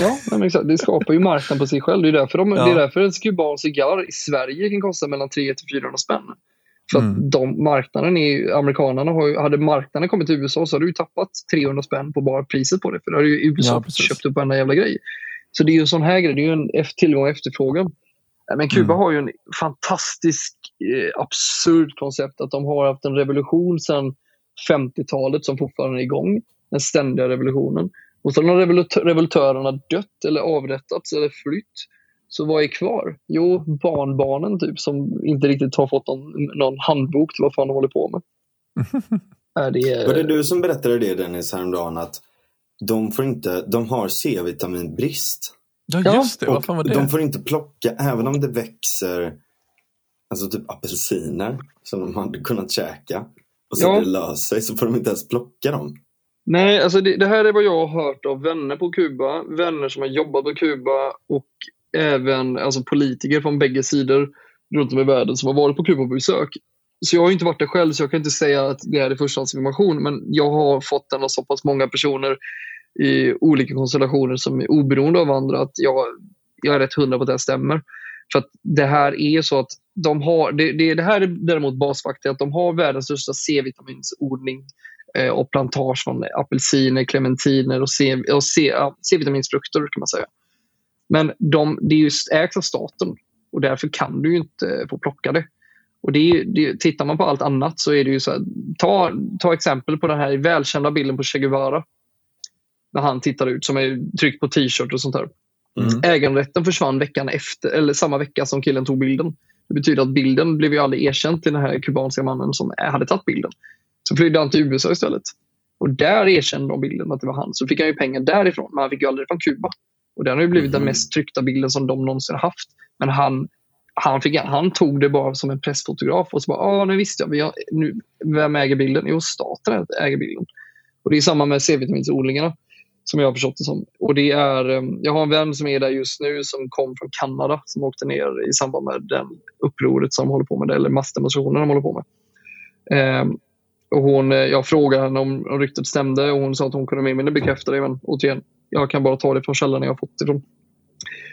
B: Ja, men exakt. det skapar ju marknad på sig själv. Det är därför, de,
A: Ja.
B: det är därför en kubansk cigarr i Sverige kan kosta mellan 300 till 400 spänn. För att
A: Mm.
B: de, marknaden är, amerikanerna har ju, hade marknaden kommit till USA så hade du tappat 300 spänn på bara priset på det. För då hade ju USA
A: Ja,
B: köpt upp varenda jävla grej. Så det är ju en sån här grej. Det är ju en tillgång och efterfrågan. Men Kuba
A: Mm.
B: har ju en fantastisk, eh, absurd koncept att de har haft en revolution sedan 50-talet som fortfarande är igång. Den ständiga revolutionen. Och så har revolut- revoltörerna dött eller avrättats eller flytt. Så vad är kvar? Jo, barnbarnen typ som inte riktigt har fått någon, någon handbok till vad fan de håller på med. <laughs> är det,
C: Var det du som berättade det Dennis häromdagen att de, får inte, de har C-vitaminbrist?
A: Ja,
B: Ja,
A: just det. Vad
C: Och
A: fan var det?
C: de får inte plocka, även om det växer alltså typ apelsiner som de hade kunnat käka och så
B: Ja.
C: det löser sig så får de inte ens plocka dem.
B: Nej, alltså det, det här är vad jag har hört av vänner på Kuba, vänner som har jobbat på Kuba och även alltså politiker från bägge sidor runt om i världen som har varit på Kuba på besök. Så jag har inte varit där själv så jag kan inte säga att det här är förstahandsinformation men jag har fått den av så pass många personer i olika konstellationer som är oberoende av varandra att jag, jag är rätt hundra på att det här stämmer. För att det här är så att de har, det, det, det här är däremot basfakta, att de har världens största C-vitaminsodling eh, och plantage från apelsiner, clementiner och C- och C- ja, C-vitaminsfrukter kan man säga. Men de, det är just ägt av staten och därför kan du ju inte få plocka det. Och det är, det, tittar man på allt annat så är det ju så här, ta, ta exempel på den här välkända bilden på Che Guevara. När han tittar ut som är tryckt på t-shirt och sånt där.
A: Mm.
B: Äganderätten försvann veckan efter, eller samma vecka som killen tog bilden. Det betyder att bilden blev ju aldrig erkänd till den här kubanska mannen som hade tagit bilden. Så flydde han till USA istället. Och där erkände de bilden att det var han. Så fick han ju pengar därifrån, men han fick ju aldrig från Kuba. Och den har ju blivit den
C: Mhm.
B: mest tryckta bilden som de någonsin haft. Men han, han, fick, han tog det bara som en pressfotograf och så bara, ah, nu visste jag, vi har, nu, vem äger bilden? Jo, staten äger bilden. Och det är samma med C-vitaminsodlingarna som jag har förstått det som. Och det är, eh, jag har en vän som är där just nu som kom från Kanada som åkte ner i samband med den upproret som de håller på med, eller massdemonstrationen de håller på med. Ehm, och hon, eh, jag frågade henne om, om ryktet stämde och hon sa att hon kunde eller mindre bekräfta det. Men återigen, jag kan bara ta det från källan jag har fått ifrån.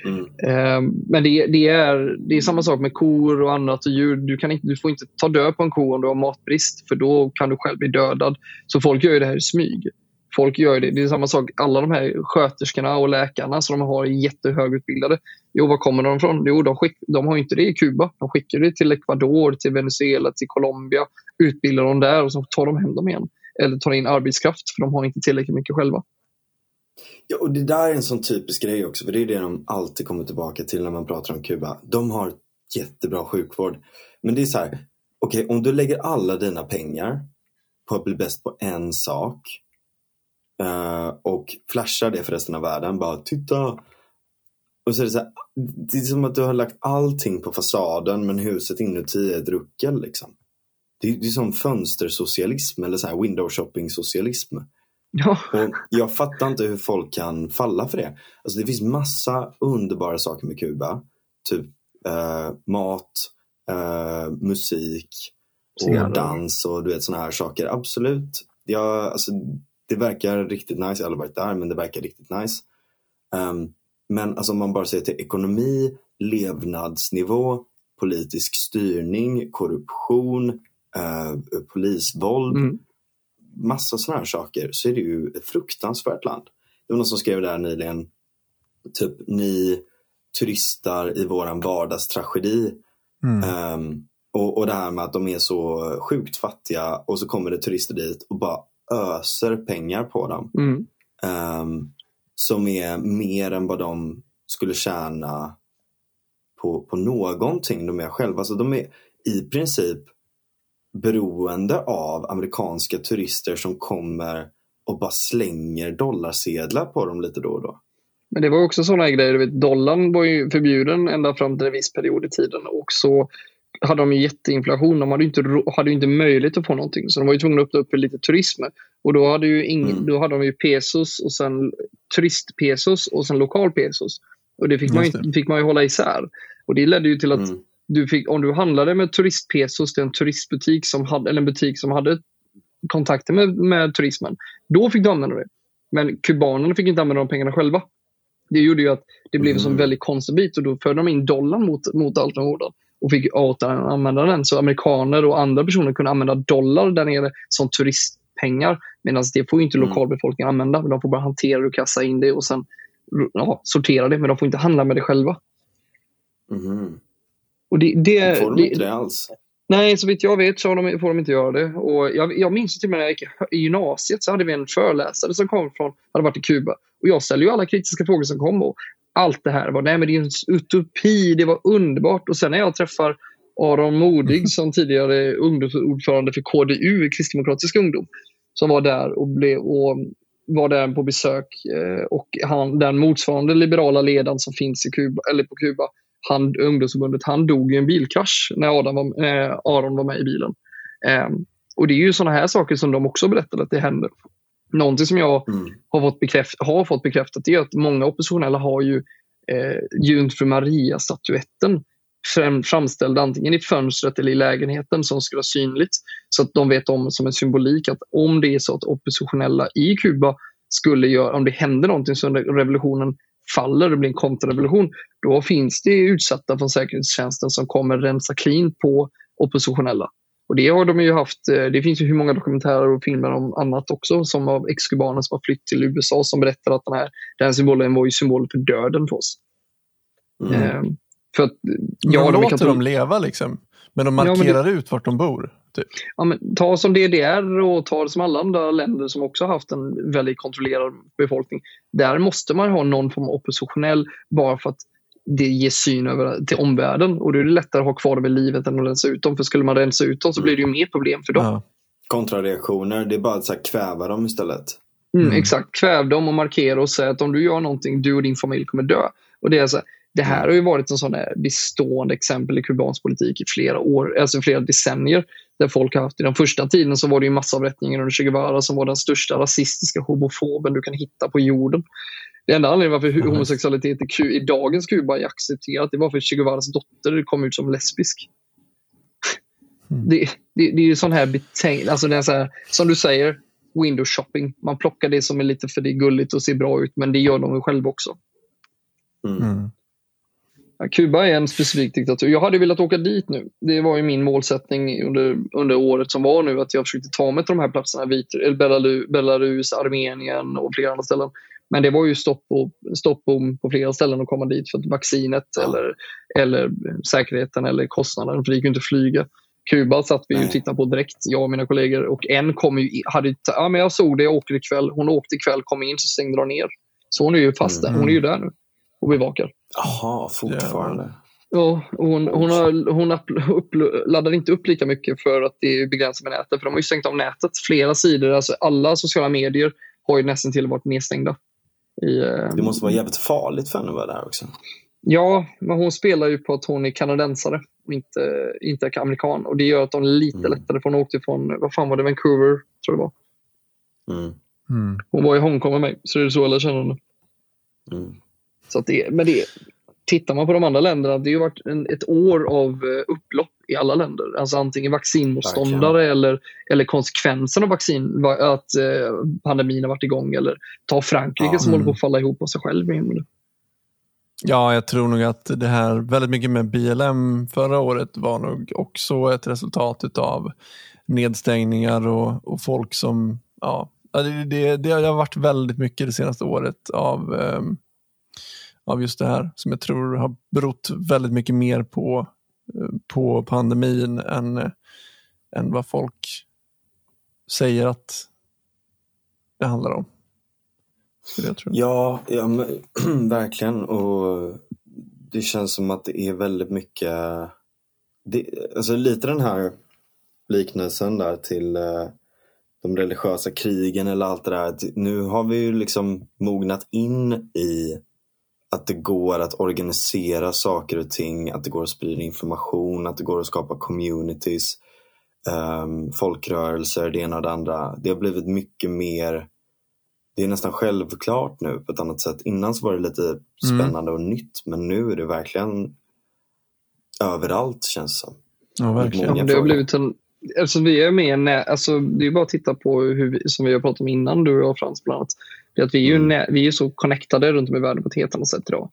C: Mm.
B: Ehm, men det, det, är, det är samma sak med kor och annat och djur. Du, kan inte, du får inte ta död på en ko om du har matbrist för då kan du själv bli dödad. Så folk gör det här i smyg. Folk gör det. Det är samma sak. Alla de här sköterskorna och läkarna som de har är jättehögutbildade. Jo, var kommer de ifrån? Jo, de, skick, de har ju inte det i Kuba. De skickar det till Ecuador, till Venezuela, till Colombia. Utbildar dem där och så tar de hem dem igen. Eller tar in arbetskraft för de har inte tillräckligt mycket själva.
C: Ja, och det där är en sån typisk grej också, för det är det de alltid kommer tillbaka till när man pratar om Kuba. De har jättebra sjukvård. Men det är så här, okej om du lägger alla dina pengar på att bli bäst på en sak och flashar det för resten av världen, bara titta. Och så är det så här, det är som att du har lagt allting på fasaden men huset inuti är ett ruckel liksom. Det är, det är som fönstersocialism eller så här window shopping socialism.
B: Ja,
C: Och jag fattar inte hur folk kan falla för det. Alltså det finns massa underbara saker med Kuba. Typ eh, mat, eh, musik och
B: Cigarrer.
C: dans och du vet sådana här saker. Absolut. Jag, alltså, det verkar riktigt nice. Jag har aldrig varit där men det verkar riktigt nice. Ehm, men alltså om man bara ser till ekonomi, levnadsnivå, politisk styrning, korruption, eh, polisvåld
B: mm.
C: massa sådana här saker så är det ju ett fruktansvärt land. Det var någon som skrev där nyligen, typ ni turistar i våran vardagstragedi.
A: Mm.
C: Ehm, och, och det här med att de är så sjukt fattiga och så kommer det turister dit och bara öser pengar på dem.
B: Mm.
C: Ehm, som är mer än vad de skulle tjäna på, på någonting de är själva. Alltså de är i princip beroende av amerikanska turister som kommer och bara slänger dollarsedlar på dem lite då och då.
B: Men det var också sådana grejer, du vet, dollarn var ju förbjuden ända fram till en viss period i tiden och så hade de jätteinflation. De hade inte, hade inte möjlighet att få någonting. Så de var ju tvungna att öppna upp för lite turism. Och då hade, ju ingen, mm. då hade de ju pesos och sen turistpesos och sen lokal pesos. Och det fick, man ju, fick man ju hålla isär. Och det ledde ju till att mm. du fick, om du handlade med turistpesos till en turistbutik som hade, eller en butik som hade kontakter med, med turismen, då fick du använda det. Men kubanerna fick inte använda de pengarna själva. Det gjorde ju att det blev mm. en väldigt konstig bit och då förde de in dollarn mot, mot Altenhorden och fick återanvända den. Så amerikaner och andra personer kunde använda dollar där nere som turistpengar. Medan det får inte mm. lokalbefolkningen använda. De får bara hantera det och kassa in det och sen ja, sortera det. Men de får inte handla med det själva.
C: Mm.
B: Och det, det,
C: får de inte det alls?
B: Nej, så vitt jag vet så de, får de inte göra det. Och jag, jag minns till och med när jag gick i gymnasiet så hade vi en föreläsare som kom från, hade varit i Kuba. Och jag ställde ju alla kritiska frågor som kom. Och allt det här var, nej men det är en utopi, det var underbart. Och sen när jag träffar Aron Modig <laughs> som tidigare ungdomsordförande för KDU, Kristdemokratiska ungdom, som var där och, blev, och var där på besök. Eh, och han, den motsvarande liberala ledaren som finns i Kuba, eller på Kuba, han, ungdomsförbundet, han dog i en bilkrasch när Adam var, eh, Aron var med i bilen. Eh, och det är ju sådana här saker som de också berättade att det händer. Någonting som jag mm. har, fått bekräft, har fått bekräftat är att många oppositionella har ju eh, Jungfru Maria-statyetten framställd antingen i fönstret eller i lägenheten som skulle vara synligt. Så att de vet om som en symbolik att om det är så att oppositionella i Kuba skulle göra, om det händer någonting så revolutionen faller och blir en kontrarevolution, då finns det utsatta från säkerhetstjänsten som kommer rensa clean på oppositionella. Och det har de ju haft, eh, det finns ju hur många dokumentärer och filmer om annat också som av exkubaner som har flytt till USA som berättar att den här, den här symbolen var ju symbolen för döden för oss.
A: Mm. Eh, för att, ja, de låter dem leva liksom, men de markerar ja, men det, ut vart de bor. Typ.
B: Ja, men, ta som DDR och ta som alla andra länder som också haft en väldigt kontrollerad befolkning. Där måste man ha någon form av oppositionell bara för att det ger syn över, till omvärlden och då är det lättare att ha kvar dem i livet än att rensa ut dem. För skulle man rensa ut dem så blir det ju mer problem för dem. Ja.
C: Kontrareaktioner, det är bara att så här, kväva dem istället.
B: Mm, mm. Exakt, kväv dem och markera och säga att om du gör någonting, du och din familj kommer dö. Och det är så här, det här har ju varit en sån här bestående exempel i kubansk politik i flera år, alltså flera decennier. Där folk har haft, I den första tiden så var det ju massavrättningar under Che Guevara som var den största rasistiska homofoben du kan hitta på jorden. Det enda anledningen varför mm. homosexualitet i, i dagens Kuba är accepterat det var för att Che Guevaras dotter kom ut som lesbisk. Mm. Det, det, det, är ju sån här betänk... Alltså det är så här, som du säger, window shopping. Man plockar det som är lite för det är gulligt och ser bra ut, men det gör de själva också.
C: Mm. mm.
B: Kuba är en specifik diktatur. Jag hade velat åka dit nu. Det var ju min målsättning under, under året som var nu att jag försökte ta mig till de här platserna. Vit, Belarus, Armenien och flera andra ställen. Men det var ju stopp, och, stopp på flera ställen att komma dit för att vaccinet eller, eller säkerheten eller kostnaden, för det gick ju inte att flyga. Kuba satt vi och tittade på direkt, jag och mina kollegor. Och en kom ju, hade, ja men jag såg det, jag åker ikväll. Hon åkte ikväll, kom in, så stängde de ner. Så hon är ju fast mm. där, hon är ju där nu och bevakar.
C: Jaha, fortfarande.
B: Ja, hon, hon, har, hon upp, laddar inte upp lika mycket för att det är begränsat med nätet. För de har ju stängt av nätet. Flera sidor, alltså alla sociala medier har ju nästan till varit nedstängda. I,
C: det måste vara jävligt farligt för henne att vara där också.
B: Ja, men hon spelar ju på att hon är kanadensare och inte, inte amerikan. Och det gör att de är lite mm. lättare för hon åkte från, vad fan var det, Vancouver tror jag det var.
C: Mm.
A: Mm.
B: Hon var i Hongkong med mig, så det är så jag lär känna henne.
C: Mm.
B: Så det, men det, tittar man på de andra länderna, det har varit en, ett år av eh, upplopp i alla länder. Alltså antingen vaccinmotståndare eller, eller konsekvensen av vaccin, att eh, pandemin har varit igång. Eller ta Frankrike ja, som mm. håller på att falla ihop av sig själv.
A: Ja, jag tror nog att det här väldigt mycket med BLM förra året var nog också ett resultat av nedstängningar och, och folk som, ja, det, det, det, har varit väldigt mycket det senaste året av um, av just det här som jag tror har berott väldigt mycket mer på, eh, på pandemin än, eh, än vad folk säger att det handlar om.
C: Jag ja, ja men, <clears throat> verkligen. Och det känns som att det är väldigt mycket, det, alltså lite den här liknelsen där till eh, de religiösa krigen eller allt det där. Nu har vi ju liksom mognat in i att det går att organisera saker och ting, att det går att sprida information, att det går att skapa communities, um, folkrörelser, det ena och det andra. Det har blivit mycket mer, det är nästan självklart nu på ett annat sätt. Innan så var det lite spännande och nytt, men nu är det verkligen överallt känns det som.
A: Ja, verkligen.
B: Ja, det har blivit en, eftersom vi är med, alltså, det är bara att titta på hur vi, som vi har pratat om innan, du och jag Frans bland annat. Det är att vi är ju mm. vi är så connectade runt om i världen på ett helt annat sätt idag.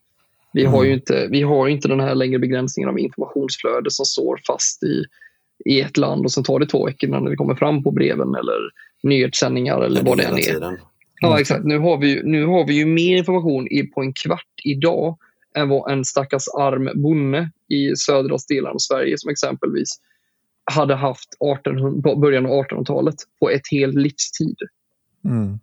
B: Vi mm. har ju inte, vi har inte den här längre begränsningen av informationsflöde som står fast i, i ett land och sen tar det två veckor innan det kommer fram på breven eller nyhetssändningar eller vad det än är. Mm. Ja, exakt. Nu har, vi, nu har vi ju mer information i, på en kvart idag än vad en stackars arm bonde i södra delen av Sverige som exempelvis hade haft 1800, början av 1800-talet på ett helt livstid.
A: Mm.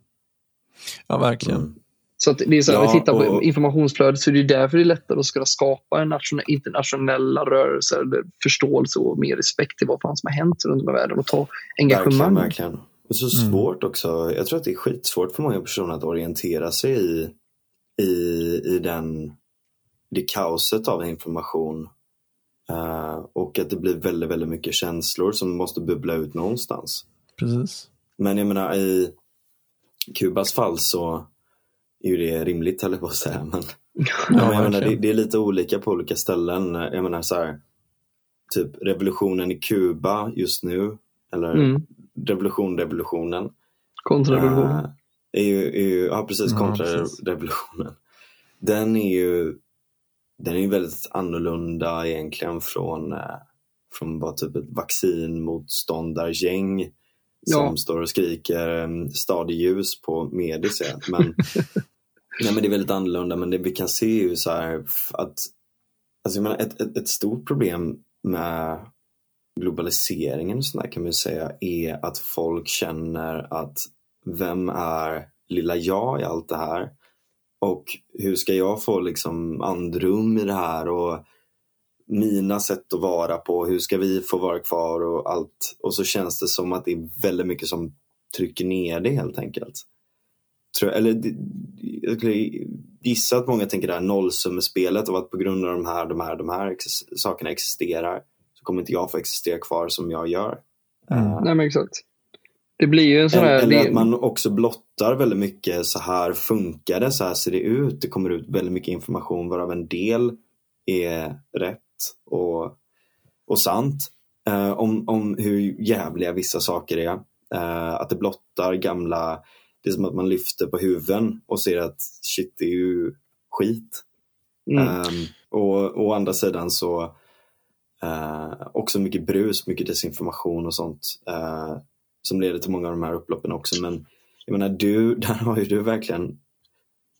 A: Ja, verkligen. Mm.
B: Så att det är så här, ja, vi tittar på och... informationsflödet så det är därför det är lättare att kunna skapa en nationell, internationella rörelser, eller förståelse och mer respekt till vad fan som har hänt runt om i världen och ta engagemang.
C: Verkligen, verkligen. Det är så mm. svårt också. Jag tror att det är skitsvårt för många personer att orientera sig i, i, i den, det kaoset av information. Uh, och att det blir väldigt, väldigt mycket känslor som måste bubbla ut någonstans.
A: Precis.
C: Men jag menar i Kubas fall så är ju det rimligt höll jag på att säga. Men, <laughs> ja, jag menar, det, det, är lite olika på olika ställen. Jag menar så här, typ revolutionen i Kuba just nu, eller mm. revolution, revolutionen.
B: Kontrarevolutionen.
C: Uh, är ju, är ju, ja precis, kontrarevolutionen. Den är ju den är ju väldigt annorlunda egentligen från, uh, från bara typ ett vaccinmotståndargäng som ja. står och skriker um, stadig ljus på Medis. Men, <laughs> nej, men det är väldigt annorlunda men det vi kan se är ju så här att alltså jag menar, ett, ett, ett stort problem med globaliseringen så kan man säga är att folk känner att vem är lilla jag i allt det här? Och hur ska jag få liksom andrum i det här? Och mina sätt att vara på, hur ska vi få vara kvar och allt. Och så känns det som att det är väldigt mycket som trycker ner det helt enkelt. Tror, eller jag skulle gissa att många tänker det här nollsummespelet och att på grund av de här, de här, de här sakerna existerar så kommer inte jag få existera kvar som jag gör.
B: Mm. Uh, Nej men exakt. Det blir ju en sån
C: här... Eller att man också blottar väldigt mycket, så här funkar det, så här ser det ut. Det kommer ut väldigt mycket information varav en del är rätt och, och sant eh, om, om hur jävliga vissa saker är. Eh, att det blottar gamla, det är som att man lyfter på huven och ser att shit, det är ju skit. Mm. Eh, och å andra sidan så eh, också mycket brus, mycket desinformation och sånt eh, som leder till många av de här upploppen också. Men jag menar, du, <laughs> där har ju du verkligen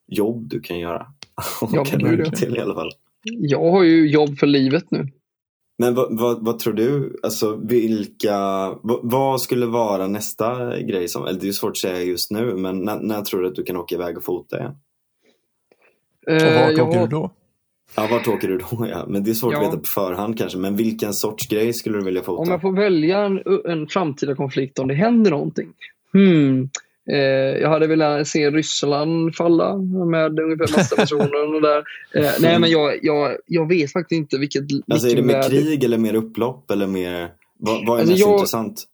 C: jobb du kan göra. <laughs>
B: Ja, kan
C: till i alla fall.
B: Jag har ju jobb för livet nu.
C: Men vad, vad, vad tror du? Alltså vilka, vad, vad, skulle vara nästa grej som, eller det är svårt att säga just nu, men när, när tror du att du kan åka iväg och fota igen?
A: Eh, och vart åker du då?
C: Ja, vart åker du då? <laughs> Ja. Men det är svårt ja. att veta på förhand kanske. Men vilken sorts grej skulle du vilja fota?
B: Om jag får välja en, en framtida konflikt om det händer någonting. Hmm. Eh, jag hade velat se Ryssland falla med ungefär massa <laughs> personer. och där. Eh, nej, men jag, jag, jag vet faktiskt inte vilket...
C: Alltså är det mer krig eller mer upplopp? Eller mer, vad, vad är alltså mest jag, intressant?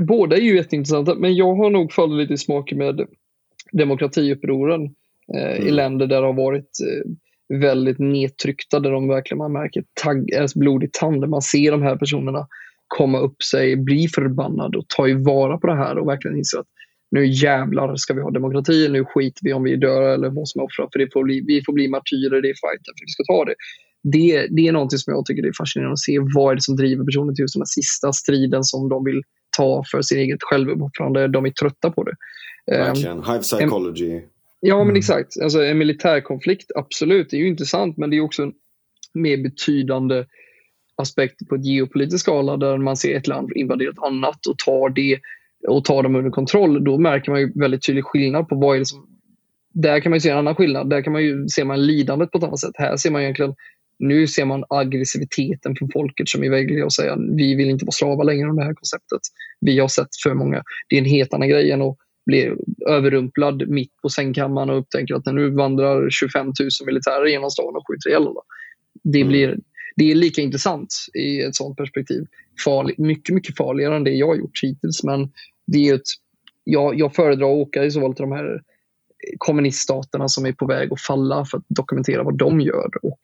B: Båda är ju jätteintressanta, men jag har nog fallit lite i smak med demokratiupproren eh, mm. i länder där det har varit eh, väldigt nedtryckta, där de verkligen man märker tagg, alltså blod i tand. Man ser de här personerna komma upp sig, bli förbannade och ta vara på det här och verkligen inse att nu jävlar ska vi ha demokrati, nu skiter vi om vi dör eller vad som offrar, för det får bli, vi får bli martyrer, det är fighten för vi ska ta det. det. Det är någonting som jag tycker är fascinerande att se. Vad är det som driver personen till just den här sista striden som de vill ta för sin eget självuppoffrande. De är trötta på det.
C: Verkligen. Um, Hive psychology.
B: Ja, men mm. exakt. Alltså, en militärkonflikt, absolut, det är ju intressant, men det är också en mer betydande aspekt på ett geopolitisk skala där man ser ett land invadera ett annat och tar det och tar dem under kontroll, då märker man ju väldigt tydlig skillnad på vad är det som... Där kan man se en annan skillnad. Där kan man ju, ser man lidandet på ett annat sätt. Här ser man egentligen nu ser man aggressiviteten från folket som är väljer att säga vi vill inte vara slavar längre av det här konceptet. Vi har sett för många. Det är en helt annan grej än att blir överrumplad mitt på sängkammaren och upptäcker att nu vandrar 25 000 militärer genom stan och skjuter ihjäl alla. Det,
C: Mm.
B: blir, det är lika intressant i ett sånt perspektiv. Farlig, mycket, mycket farligare än det jag har gjort hittills. Men det är ett, jag, jag föredrar att åka i så fall till de här kommuniststaterna som är på väg att falla för att dokumentera vad de gör. Och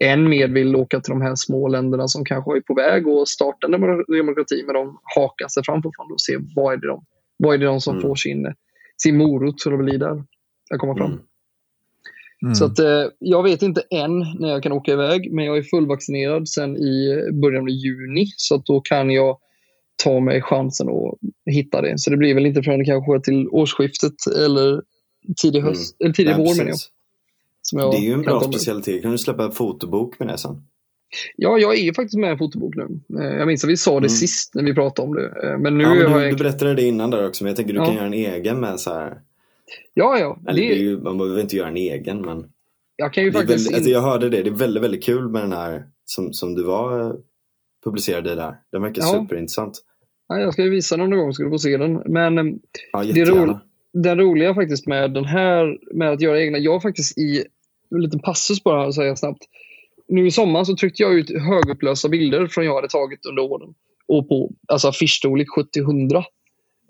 B: än mer vill åka till de här små länderna som kanske är på väg att starta en demo- demokrati men de hakar sig fram fortfarande och ser vad är det de, vad är det de som
C: Mm.
B: får sin, sin morot för att bli där. Att komma fram.
C: Mm.
A: Mm.
B: Så att, eh, jag vet inte än när jag kan åka iväg, men jag är fullvaccinerad sen i början av juni. Så att då kan jag ta mig chansen att hitta det. Så det blir väl inte förrän kanske till årsskiftet eller tidig
C: Mm.
B: höst, eller tidig
C: Ja,
B: vår jag. Som jag
C: Det är ju en bra specialitet. Kan du släppa en fotobok med det sen?
B: Ja, jag är faktiskt med i en fotobok nu. Eh, Jag minns att vi sa det
C: Mm.
B: sist när vi pratade om det. Eh, Men nu
C: ja, men
B: har
C: du,
B: jag...
C: du berättade det innan där också, men jag tänker du
B: Ja.
C: kan göra en egen med så här.
B: Ja, ja.
C: Eller det...
B: Det,
C: ju, man behöver inte göra en egen, men
B: jag kan ju
C: det
B: faktiskt...
C: väldigt, alltså jag hörde det. Det är väldigt, väldigt kul med den här som, som du var eh, publicerade i där. Den verkar
B: Ja.
C: superintressant.
B: Ja, jag ska ju visa den någon gång så ska du få se den. Men
C: Ja, jättegärna.
B: roligt. den roliga faktiskt med den här, med att göra egna, jag har faktiskt i en liten passus bara säger jag snabbt. Nu i sommar så tryckte jag ut högupplösa bilder från jag hade tagit under åren. Och på alltså affischstorlek 70-100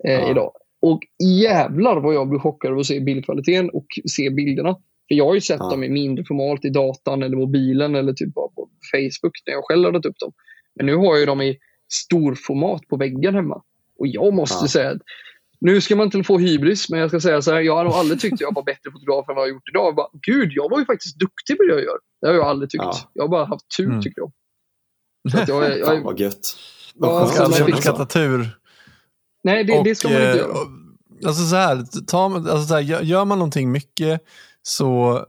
B: eh,
C: Ja.
B: idag. Och jävlar vad jag blev chockad av att se bildkvaliteten och se bilderna. För jag har ju sett
C: Ja.
B: dem i mindre format i datan eller mobilen eller typ bara på Facebook när jag själv laddat upp dem. Men nu har jag ju dem i storformat på väggen hemma. Och jag måste
C: Ja.
B: säga att nu ska man inte få hybris, men jag ska säga så här. Jag har nog aldrig tyckt jag var bättre fotograf än vad jag har gjort idag. Jag bara, Gud, jag var ju faktiskt duktig på det jag gör. Det har jag aldrig tyckt.
C: Ja.
B: Jag har bara haft tur
A: Mm.
B: tycker jag. Så att jag, är- jag, <laughs>
C: Fan
B: är-
C: vad gött.
B: Ja,
A: Man ska
C: att
A: aldrig
C: så.
A: tur.
B: nej, det, det ska man inte
A: eh,
B: göra.
A: och- Alltså så här, ta, alltså så här, gör- man någonting mycket så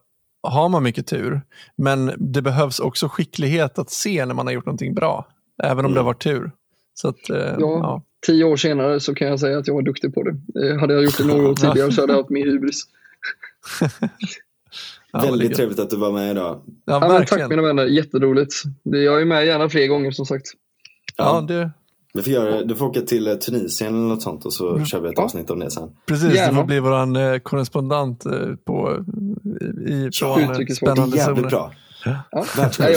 A: har man mycket tur. Men det behövs också skicklighet att se när man har gjort någonting bra. Även om
C: Mm.
A: det har varit tur. Så att, eh, ja.
B: Tio år senare så kan jag säga att jag var duktig på det. Eh, hade jag gjort det några år tidigare så hade jag haft min hybris. <laughs>
A: Ja, det
C: Väldigt trevligt att du var med idag.
A: Ja,
B: Ja, men tack mina vänner, jätteroligt. Jag är med gärna fler gånger som sagt.
A: Ja, det,
C: Vi får göra, du får åka till eh, Tunisien eller något sånt och så
A: Mm.
C: kör vi ett
B: Ja.
C: avsnitt om det sen.
A: precis,
B: Gärna.
A: du får bli vår eh, korrespondent eh, på, i, i, från eh,
B: Utrikesfart.
C: Det är
A: spännande
C: jävligt
A: zoner.
C: bra.
B: Ja, jag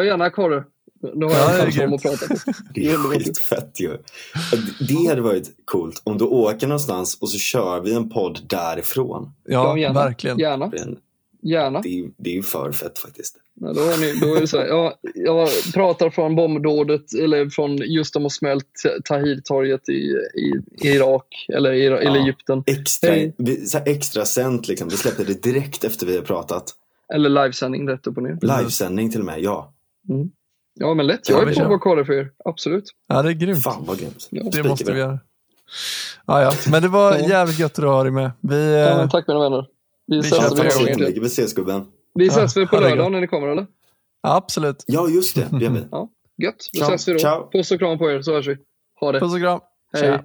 B: är gärna korre. Då har
A: Ja,
B: jag <laughs>
A: det är
B: en plattform
A: grymt.
B: att prata på.
C: Det är skitfett ju. Det hade varit coolt om du åker någonstans och så kör vi en podd därifrån.
A: Ja,
B: gärna.
A: verkligen.
B: Gärna.
C: Det är, en-
B: Gärna.
C: det är, det är ju för fett faktiskt.
B: Ja, då, är ni, då är det så här, jag, jag pratar från bombdådet, eller från just de har smält Tahrirtorget i, i, i Irak, eller, i,
C: Ja.
B: Egypten.
C: Extra,
B: Hej.
C: vi, så här extra sänt liksom. Vi släpper det direkt efter vi har pratat.
B: Eller livesändning rätt upp och ner.
C: Livesändning till och med, ja.
B: Ja, men lätt.
A: Ja,
B: Jag är
A: vi
B: på korre för er. Absolut.
A: Ja, det är grymt.
C: Fan vad grymt.
B: Ja,
A: Det måste
C: vi.
A: vi göra. Ja, ja. Men det var
B: Ja.
A: jävligt gött att ha dig med. Vi,
B: Ja,
A: eh,
B: men tack mina vänner. Vi
A: vi
B: ses väl
A: på.
C: Vi ses gubben.
B: Vi ses väl på lördag när ni kommer eller?
A: absolut.
C: Ja, just det. Det gör vi.
B: Gött. Då
C: Ciao.
B: ses vi då.
C: Ciao.
B: Puss och kram på er så hörs vi. Ha det.
A: Puss och kram.
B: Hej.
C: Tja.